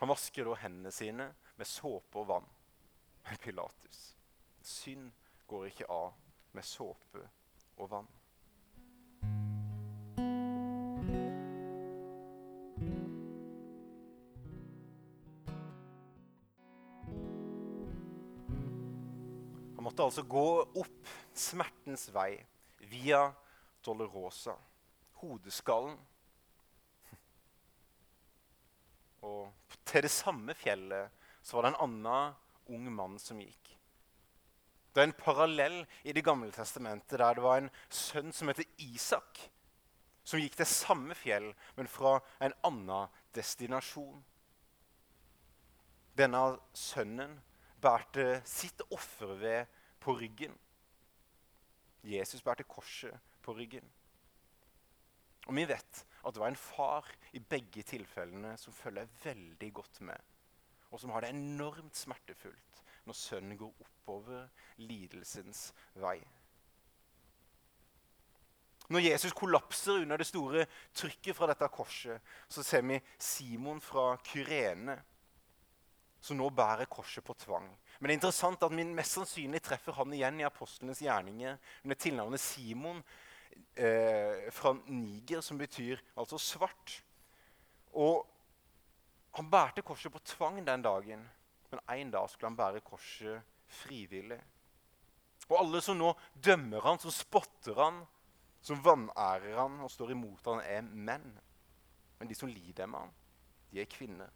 Han vasker da hendene sine med såpe og vann. Men Pilatus. Synd går ikke av med såpe og vann. måtte altså gå opp smertens vei via Dolorosa, hodeskallen. [LAUGHS] Og til det samme fjellet så var det en annen ung mann som gikk. Det er en parallell i Det gamle testamentet der det var en sønn som heter Isak, som gikk til samme fjell, men fra en annen destinasjon. Denne sønnen bærte sitt offer ved på ryggen. Jesus bærte korset på ryggen. Og vi vet at det var en far i begge tilfellene som følger veldig godt med, og som har det enormt smertefullt når sønnen går oppover lidelsens vei. Når Jesus kollapser under det store trykket fra dette korset, så ser vi Simon fra Kyrene, som nå bærer korset på tvang. Men det er interessant at vi mest sannsynlig treffer han igjen i apostlenes gjerninger under tilnavnet Simon eh, fra Niger, som betyr altså svart. Og han bærte korset på tvang den dagen, men en dag skulle han bære korset frivillig. Og alle som nå dømmer han, som spotter han, som vanærer han og står imot han, er menn. Men de som lider med han, de er kvinner.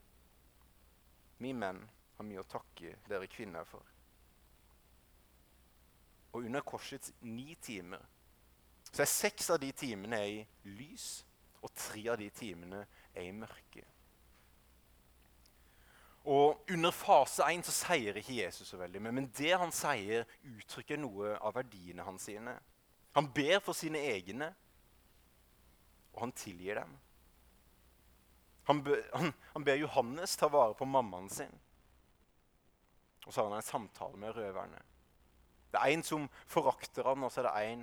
Vi menn har mye å takke dere kvinner for. Og under korsets ni timer så er seks av de timene i lys, og tre av de timene er i mørke. Og Under fase 1 så sier ikke Jesus så veldig mye, men det han sier, uttrykker noe av verdiene hans. sine. Han ber for sine egne, og han tilgir dem. Han, be, han, han ber Johannes ta vare på mammaen sin. Og så har han en samtale med røverne. Det er en som forakter han, og så er det en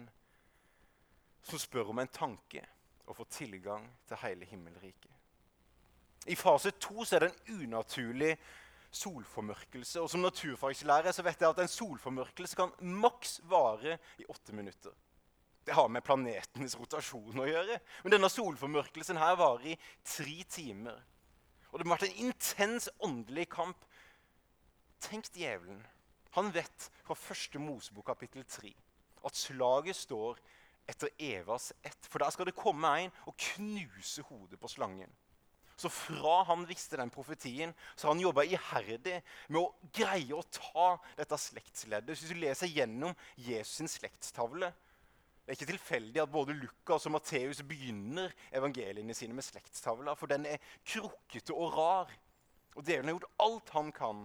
som spør om en tanke og får tilgang til hele himmelriket. I fase to er det en unaturlig solformørkelse. Og Som naturfagslærer vet jeg at en solformørkelse kan maks vare i åtte minutter. Det har med planetenes rotasjon å gjøre. Men denne solformørkelsen her varer i tre timer. Og det har vært en intens åndelig kamp. Tenk djevelen. Han vet fra første Mosebok kapittel 3 at slaget står etter Evas ett. For der skal det komme en og knuse hodet på slangen. Så fra han visste den profetien, så har han jobba iherdig med å greie å ta dette slektsleddet. Hvis du leser gjennom Jesus' slektstavle Det er ikke tilfeldig at både Lukas og Matteus begynner evangeliene sine med slektstavla, for den er krukkete og rar. Og djevelen har gjort alt han kan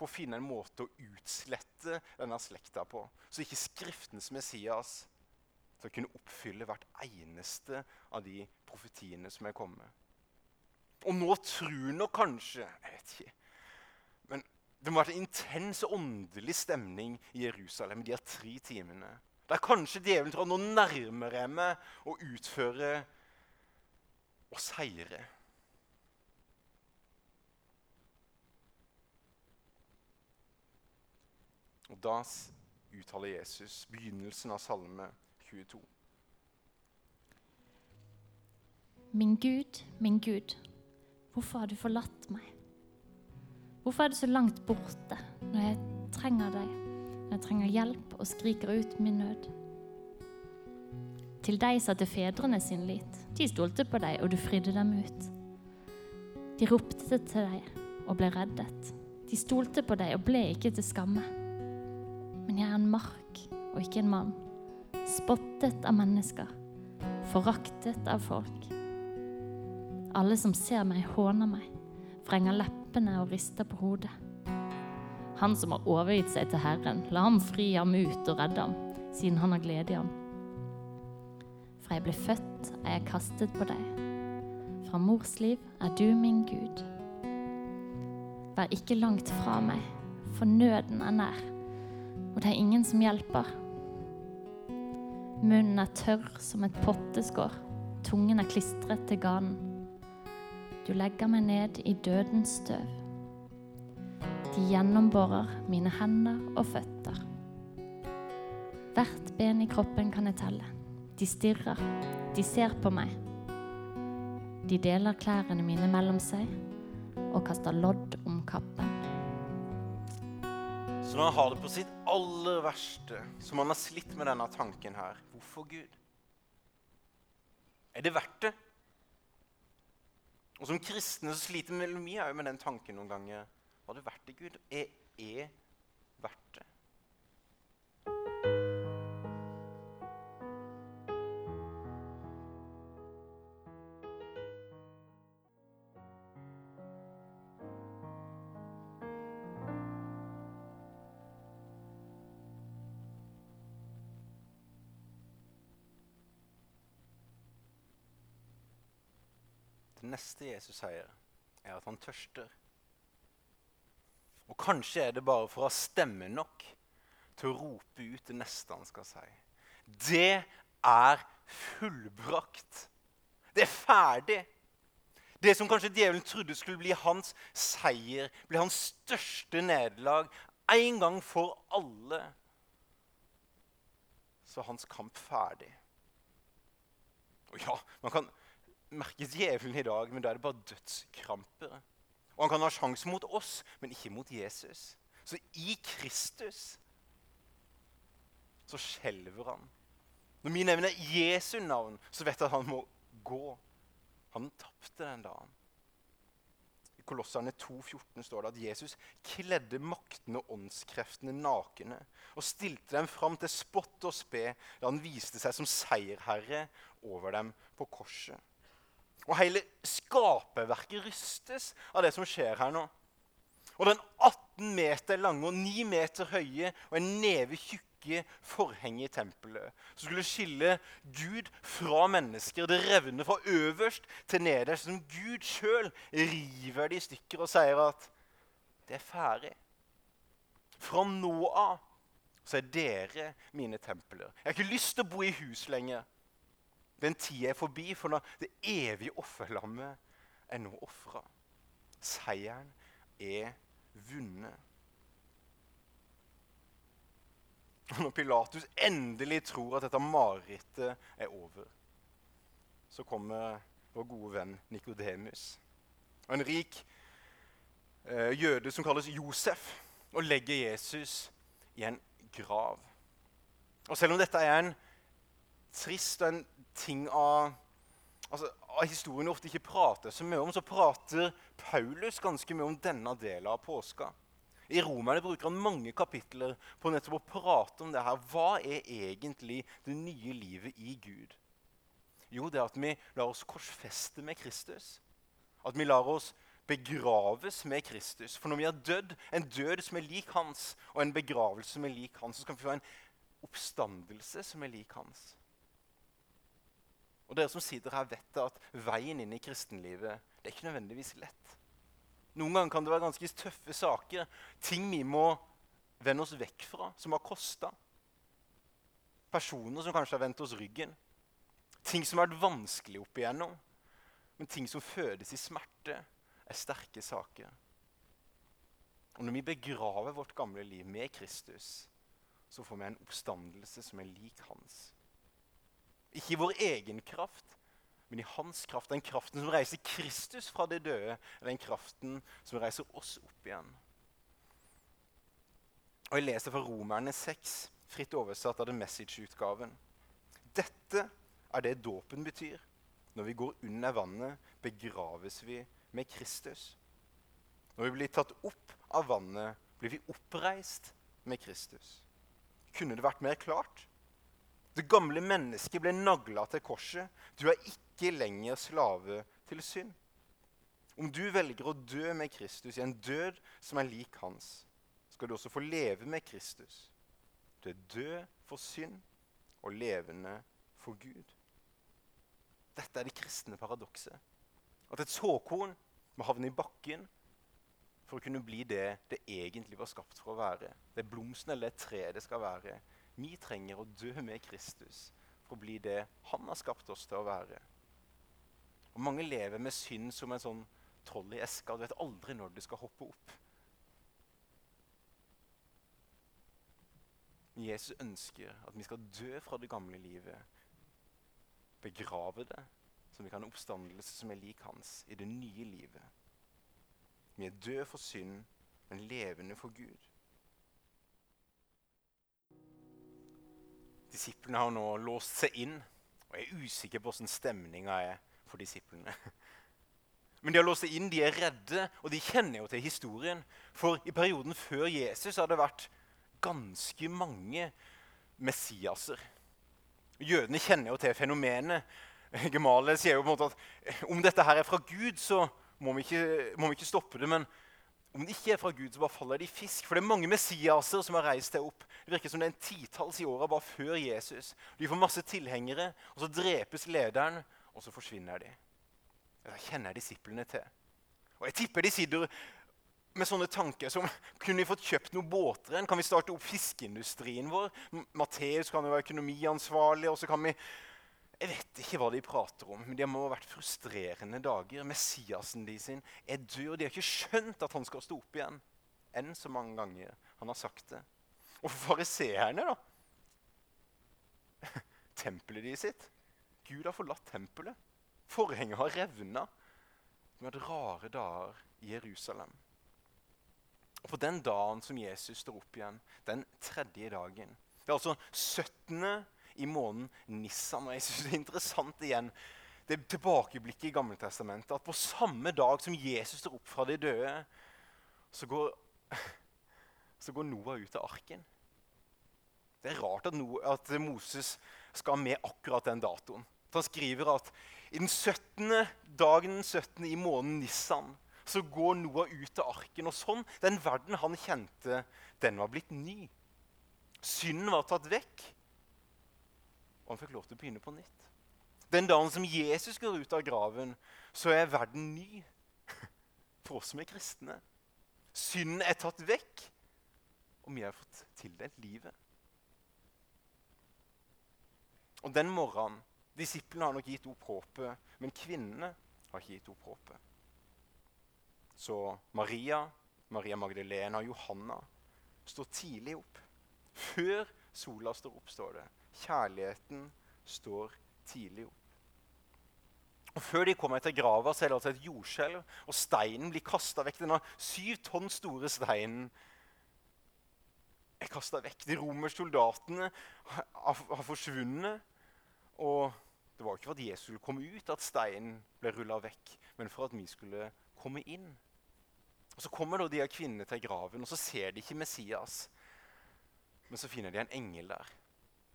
på å finne en måte å utslette denne slekta på, så ikke Skriftens Messias skal kunne oppfylle hvert eneste av de profetiene som er kommet. Og nå tror nok kanskje jeg vet ikke, Men det må ha vært en intens åndelig stemning i Jerusalem de her tre timene. Der kanskje djevelen tror nå nærmer jeg meg å utføre og seire. Og da uttaler Jesus begynnelsen av salme 22. Min Gud, min Gud, hvorfor har du forlatt meg? Hvorfor er du så langt borte når jeg trenger deg, når jeg trenger hjelp og skriker ut min nød? Til deg satte fedrene sin lit. De stolte på deg, og du fridde dem ut. De ropte til deg og ble reddet. De stolte på deg og ble ikke til skamme. Men jeg er en mark og ikke en mann spottet av mennesker, foraktet av folk. Alle som ser meg, håner meg, vrenger leppene og rister på hodet. Han som har overgitt seg til Herren, la ham fri ham ut og redde ham, siden han har glede i ham. Fra jeg ble født, er jeg kastet på deg. Fra mors liv er du min Gud. Vær ikke langt fra meg, for nøden er nær, og det er ingen som hjelper. Munnen er tørr som et potteskår. Tungen er klistret til ganen. Du legger meg ned i dødens støv. De gjennomborer mine hender og føtter. Hvert ben i kroppen kan jeg telle. De stirrer, de ser på meg. De deler klærne mine mellom seg og kaster lodd om kappen. Så når han har det på sitt aller verste, som han har slitt med denne tanken her Hvorfor Gud? Er det verdt det? Og som kristne så sliter vi mye med den tanken noen ganger. Var det verdt det, Gud? Er, er verdt det? Neste Jesus sier, er at han tørster. Og kanskje er det bare for å ha stemme nok til å rope ut det neste han skal si. Det er fullbrakt. Det er ferdig. Det som kanskje djevelen trodde skulle bli hans seier, bli hans største nederlag, en gang for alle, så er hans kamp ferdig. Og ja, man kan merke djevelen i dag, men da er det bare dødskramper. Og han kan ha sjanse mot oss, men ikke mot Jesus. Så i Kristus så skjelver han. Når vi nevner Jesu navn, så vet jeg at han må gå. Han tapte den dagen. I Kolosserne 2,14 står det at Jesus kledde maktene og åndskreftene nakne og stilte dem fram til spott og spe da han viste seg som seierherre over dem på korset. Og hele skaperverket rystes av det som skjer her nå. Og den 18 meter lange og 9 meter høye og en neve tjukke forhenget i tempelet som skulle skille Gud fra mennesker, det revner fra øverst til nederst, som Gud sjøl river det i stykker og sier at det er ferdig. Fra nå av så er dere mine templer. Jeg har ikke lyst til å bo i hus lenger. Den tida er forbi, for når det evige offerlammet er nå ofra. Seieren er vunnet. Når Pilatus endelig tror at dette marerittet er over, så kommer vår gode venn Nikodemus. En rik eh, jøde som kalles Josef, og legger Jesus i en grav. Og selv om dette er en trist og en ting av, altså, av historien vi ofte ikke prater så mye om, så prater Paulus ganske mye om denne delen av påska. I Romerne bruker han mange kapitler på nettopp å prate om det her. Hva er egentlig det nye livet i Gud? Jo, det er at vi lar oss korsfeste med Kristus. At vi lar oss begraves med Kristus. For når vi har dødd, en død som er lik hans, og en begravelse som er lik hans, så kan vi få en oppstandelse som er lik hans. Og dere som sitter her, vet at veien inn i kristenlivet det er ikke nødvendigvis lett. Noen ganger kan det være ganske tøffe saker. Ting vi må vende oss vekk fra, som har kosta. Personer som kanskje har vendt oss ryggen. Ting som har vært vanskelig opp igjennom. Men ting som fødes i smerte, er sterke saker. Og når vi begraver vårt gamle liv med Kristus, så får vi en oppstandelse som er lik hans. Ikke i vår egen kraft, men i hans kraft. Den kraften som reiser Kristus fra det døde, den kraften som reiser oss opp igjen. Og Jeg leser fra Romerne 6, fritt oversatt av The Message-utgaven. Dette er det dåpen betyr. Når vi går under vannet, begraves vi med Kristus. Når vi blir tatt opp av vannet, blir vi oppreist med Kristus. Kunne det vært mer klart? Det gamle mennesket ble nagla til korset. Du er ikke lenger slave til synd. Om du velger å dø med Kristus i en død som er lik hans, skal du også få leve med Kristus. Du er død for synd og levende for Gud. Dette er det kristne paradokset. At et såkorn må havne i bakken for å kunne bli det det egentlig var skapt for å være. Det blomsten eller det treet det skal være. Vi trenger å dø med Kristus for å bli det han har skapt oss til å være. Og Mange lever med synd som en sånn troll i eska. Du vet aldri når du skal hoppe opp. Jesus ønsker at vi skal dø fra det gamle livet. Begrave det, så vi kan ha oppstandelse som er lik hans i det nye livet. Vi er døde for synd, men levende for Gud. Disiplene har nå låst seg inn, og jeg er usikker på hvordan stemninga er for disiplene. [LAUGHS] Men de har låst seg inn, de er redde, og de kjenner jo til historien. For i perioden før Jesus har det vært ganske mange Messiaser. Jødene kjenner jo til fenomenet. [LAUGHS] Gemale sier jo på en måte at om dette her er fra Gud, så må vi ikke, må vi ikke stoppe det. Men om det ikke er fra Gud, så bare faller det i fisk. For det er mange Messiaser som har reist seg opp. Det virker som det er en titalls i åra bare før Jesus. De får masse tilhengere, og så drepes lederen, og så forsvinner de. Det kjenner disiplene til. Og jeg tipper de sitter med sånne tanker som Kunne vi fått kjøpt noen båter? Kan vi starte opp fiskeindustrien vår? Matteus kan jo være økonomiansvarlig. og så kan vi jeg vet ikke hva de prater om, men det må ha vært frustrerende dager. Messiasen de sin er død, og de har ikke skjønt at han skal stå opp igjen. Enn så mange ganger han har sagt det. Og for fariseerne, da? [LAUGHS] Tempelet de sitt. Gud har forlatt tempelet. Forhenget har revna. Det har hatt rare dager i Jerusalem. Og På den dagen som Jesus står opp igjen, den tredje dagen Det er altså 17 i måneden Nissan. Og jeg synes Det er interessant igjen, det tilbakeblikket i Gammeltestamentet. At på samme dag som Jesus står opp fra de døde, så går, [LAUGHS] så går Noah ut av arken. Det er rart at, Noah, at Moses skal med akkurat den datoen. Han skriver at i den 17. dagen den 17. i måneden Nissan så går Noah ut av arken. Og sånn, Den verden han kjente, den var blitt ny. Synden var tatt vekk. Og han fikk lov til å begynne på nytt. Den dagen som Jesus går ut av graven, så er verden ny [LAUGHS] for oss som er kristne. Synden er tatt vekk, og vi har fått tildelt livet. Og den morgenen Disiplene har nok gitt opp håpet, men kvinnene har ikke gitt opp håpet. Så Maria, Maria Magdalena og Johanna står tidlig opp. Før sola står opp, står det. Kjærligheten står tidlig opp. Og Før de kommer til grava, så er det altså et jordskjelv, og steinen blir kasta vekk. Denne syv tonn store steinen er kasta vekk. De romerske soldatene har, forsvunnet. Og det var ikke for at Jesus skulle komme ut at steinen ble rulla vekk, men for at vi skulle komme inn. Og Så kommer da de her kvinnene til graven, og så ser de ikke Messias. Men så finner de en engel der.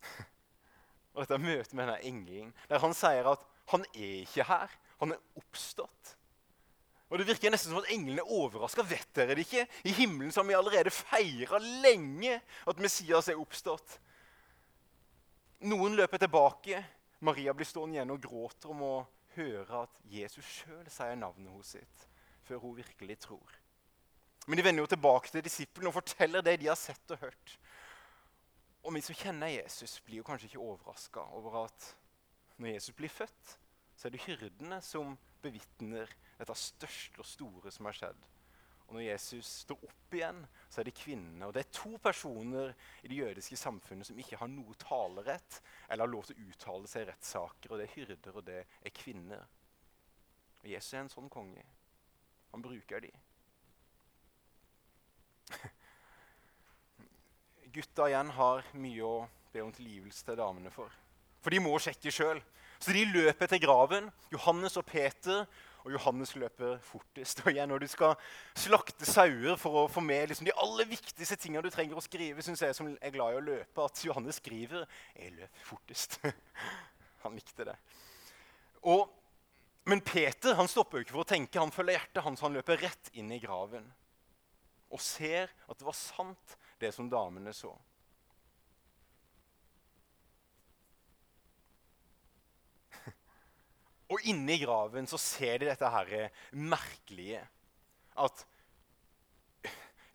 [LAUGHS] Og dette møtet med denne engelen, der han sier at han er ikke her. Han er oppstått. Og Det virker nesten som at englene er overraska. Vet dere det ikke? I himmelen så har vi allerede feira lenge at Messias er oppstått. Noen løper tilbake. Maria blir stående igjen og gråter om å høre at Jesus sjøl sier navnet hos sitt, før hun virkelig tror. Men de vender jo tilbake til disiplene og forteller det de har sett og hørt. Og vi som kjenner Jesus, blir jo kanskje ikke overraska over at når Jesus blir født, så er det hyrdene som bevitner dette største og store som har skjedd. Og når Jesus står opp igjen, så er det kvinnene. Og det er to personer i det jødiske samfunnet som ikke har noe talerett eller har lov til å uttale seg i rettssaker. Og det er hyrder, og det er kvinner. Og Jesus er en sånn konge. Han bruker de. Gutta igjen har mye å be om tilgivelse til damene for. For de må sjekke sjøl. Så de løper til graven. Johannes og Peter. Og Johannes løper fortest. Og igjen, Når du skal slakte sauer for å få med liksom, de aller viktigste tingene du trenger å skrive, syns jeg som er glad i å løpe, at Johannes skriver 'Jeg løp fortest'. [LAUGHS] han likte det. Og, men Peter han stopper jo ikke for å tenke. Han følger hjertet hans. Han løper rett inn i graven og ser at det var sant det som damene så. [LAUGHS] Og inni graven så ser de dette her merkelige. At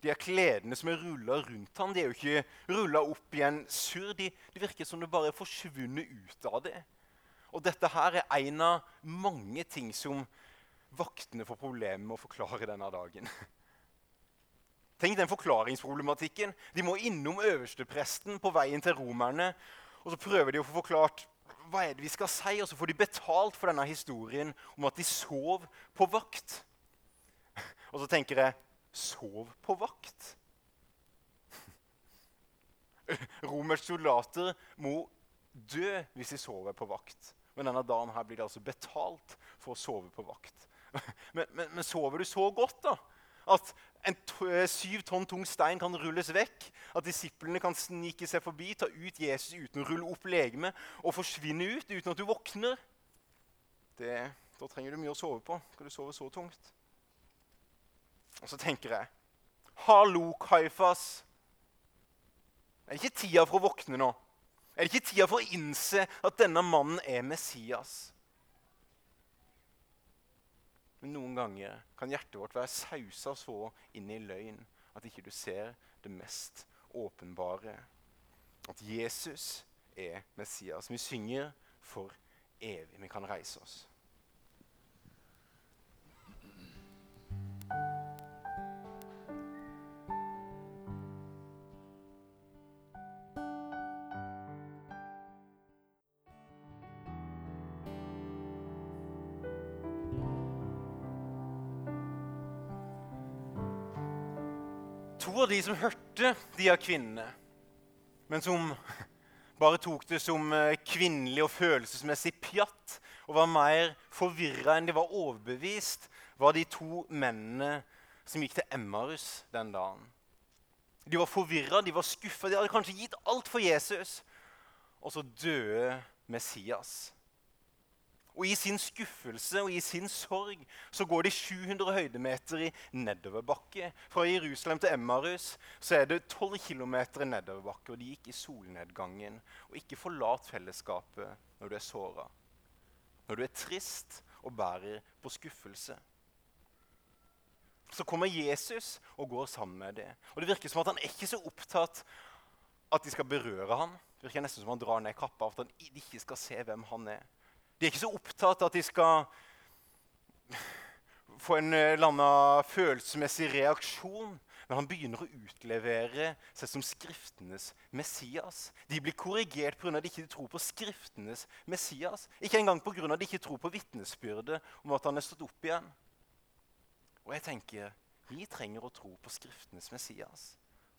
de her kledene som er rulla rundt ham, de er jo ikke rulla opp i en surr. De, virker som det bare er forsvunnet ut av det. Og dette her er en av mange ting som vaktene får problemer med å forklare denne dagen. [LAUGHS] Tenk den forklaringsproblematikken. De må innom øverstepresten på veien til romerne. Og så prøver de å få forklart hva er det vi skal si, og så får de betalt for denne historien om at de sov på vakt. Og så tenker jeg sov på vakt? Romerske soldater må dø hvis de sover på vakt. Men denne dagen her blir det altså betalt for å sove på vakt. Men, men, men sover du så godt, da? At en eh, syv tonn tung stein kan rulles vekk? At disiplene kan snike seg forbi, ta ut Jesus uten å rulle opp legemet og forsvinne ut uten at du våkner? Det, da trenger du mye å sove på. Skal du sove så tungt? Og så tenker jeg Hallo, Kaifas. Er det ikke tida for å våkne nå? Er det ikke tida for å innse at denne mannen er Messias? Men noen ganger kan hjertet vårt være sausa så inn i løgn at ikke du ser det mest åpenbare. At Jesus er Messias. Vi synger for evig. Vi kan reise oss. To av de som hørte de av kvinnene, men som [LAUGHS] bare tok det som eh, kvinnelig og følelsesmessig pjatt og var mer forvirra enn de var overbevist, var de to mennene som gikk til Emmaus den dagen. De var forvirra, de var skuffa, de hadde kanskje gitt alt for Jesus. Og så døde Messias. Og I sin skuffelse og i sin sorg så går de 700 høydemeter i nedoverbakke. Fra Jerusalem til Emmarus så er det 12 km nedoverbakke. Og de gikk i solnedgangen. Og ikke forlat fellesskapet når du er såra. Når du er trist og bærer på skuffelse. Så kommer Jesus og går sammen med det. Og Det virker som at han er ikke så opptatt at de skal berøre ham. Det virker nesten som han drar ned kappa, at de ikke skal se hvem han er. De er ikke så opptatt av at de skal få en eh, eller annen følelsesmessig reaksjon. Men han begynner å utlevere seg som Skriftenes Messias. De blir korrigert pga. at de ikke tror på Skriftenes Messias. Ikke engang pga. at de ikke tror på vitnesbyrdet om at han er stått opp igjen. Og jeg tenker, vi trenger å tro på Skriftenes Messias.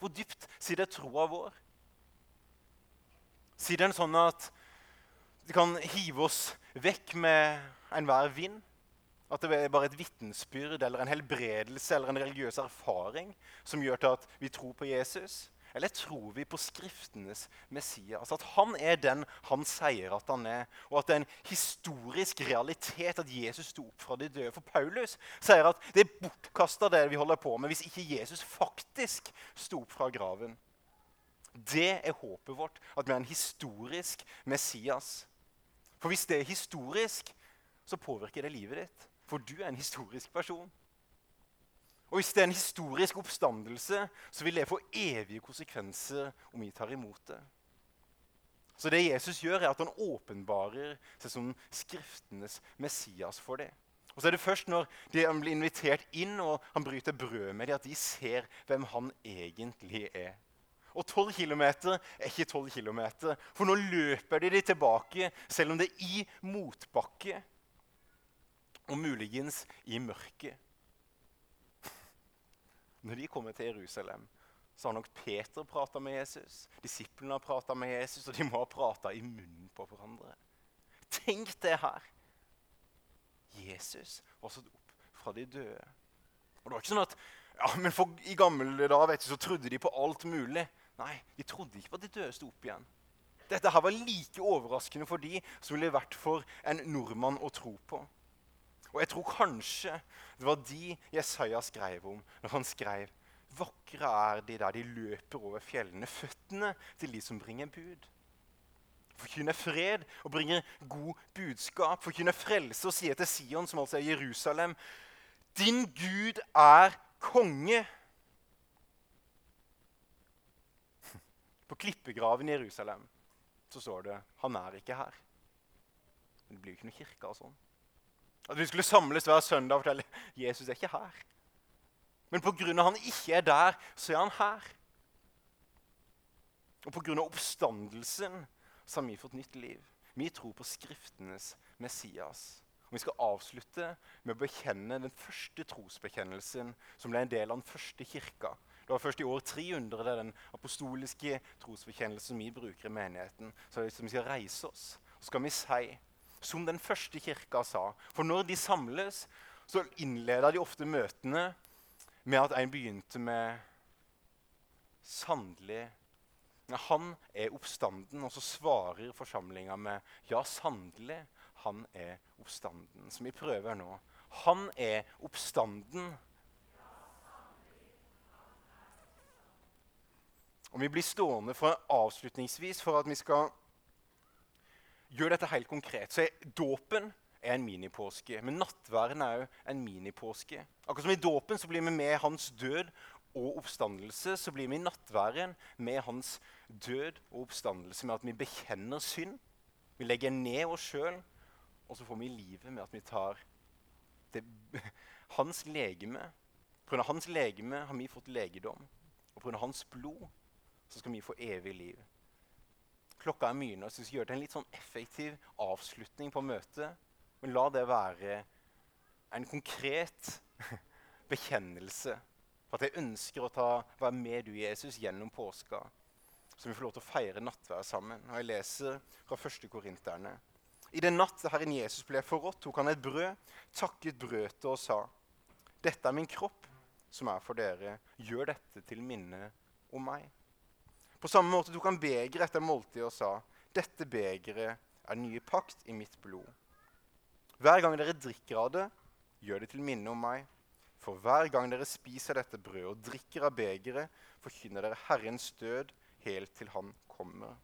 Hvor dypt sitter troa vår? Sier den sånn at det kan hive oss vekk med enhver vind? At det er bare et vitensbyrd eller en helbredelse eller en religiøs erfaring som gjør til at vi tror på Jesus? Eller tror vi på Skriftenes Messias? At han er den han sier at han er? Og at det er en historisk realitet at Jesus sto opp fra de døde? For Paulus sier at det er bortkasta det vi holder på med, hvis ikke Jesus faktisk sto opp fra graven. Det er håpet vårt, at vi er en historisk Messias. For hvis det er historisk, så påvirker det livet ditt. For du er en historisk person. Og hvis det er en historisk oppstandelse, så vil det få evige konsekvenser om vi tar imot det. Så det Jesus gjør, er at han åpenbarer seg som Skriftenes Messias for det. Og så er det først når de blir invitert inn og han bryter brød med dem, at de ser hvem han egentlig er. Og 12 km er ikke 12 km, for nå løper de, tilbake, selv om det er i motbakke og muligens i mørket. Når de kommer til Jerusalem, så har nok Peter prata med Jesus. Disiplene har prata med Jesus, og de må ha prata i munnen på hverandre. Tenk det her! Jesus var stått opp fra de døde. Og det var ikke sånn at ja, men for, I gamle dager så trodde de på alt mulig. Nei, de trodde ikke på at de døde sto opp igjen. Dette her var like overraskende for de som ville vært for en nordmann å tro på. Og jeg tror kanskje det var de Jesaja skrev om når han skrev Vakre er de der de løper over fjellene, føttene til de som bringer bud. Forkynner fred og bringer god budskap. Forkynner frelse og sier til Sion, som altså er Jerusalem, din Gud er konge. På klippegraven i Jerusalem så står det 'Han er ikke her'. Men det blir jo ikke noe kirke av sånn. At vi skulle samles hver søndag og fortelle 'Jesus er ikke her'. Men pga. han ikke er der, så er han her. Og pga. oppstandelsen så har vi fått nytt liv. Vi tror på Skriftenes Messias. Og Vi skal avslutte med å bekjenne den første trosbekjennelsen som ble en del av den første kirka. Det var først i år 300 det er den apostoliske trosbekjennelsen vi bruker i menigheten. Så vi skal reise oss, så skal vi si, som den første kirka sa For når de samles, så innleder de ofte møtene med at en begynte med Sannelig Han er oppstanden. Og så svarer forsamlinga med Ja, sannelig, han er oppstanden. Som vi prøver nå. Han er oppstanden. Og Vi blir stående for avslutningsvis for at vi skal gjøre dette helt konkret. Så er Dåpen er en minipåske, men nattværen er òg en minipåske. Akkurat som i dåpen så blir vi med hans død og oppstandelse, så blir vi i nattværen med hans død og oppstandelse med at vi bekjenner synd. Vi legger ned oss sjøl, og så får vi livet med at vi tar det, [LAUGHS] hans legeme. Pga. hans legeme har vi fått legedom. Og pga. hans blod så skal vi få evig liv. Klokka er mye nå, så vi skal gjøre det en litt sånn effektiv avslutning på møtet. Men la det være en konkret [LAUGHS] bekjennelse for at jeg ønsker å ta, være med du, Jesus, gjennom påska. Så vi får lov til å feire nattverd sammen. Og Jeg leser fra 1. Korinterne. I den natt Herren Jesus ble forrådt, tok han et brød, takket brødet og sa:" Dette er min kropp, som er for dere. Gjør dette til minne om meg. På samme måte tok han begeret etter måltidet og sa, 'Dette begeret er nye pakt i mitt blod.' Hver gang dere drikker av det, gjør det til minne om meg. For hver gang dere spiser dette brødet og drikker av begeret, forkynner dere Herrens død helt til Han kommer.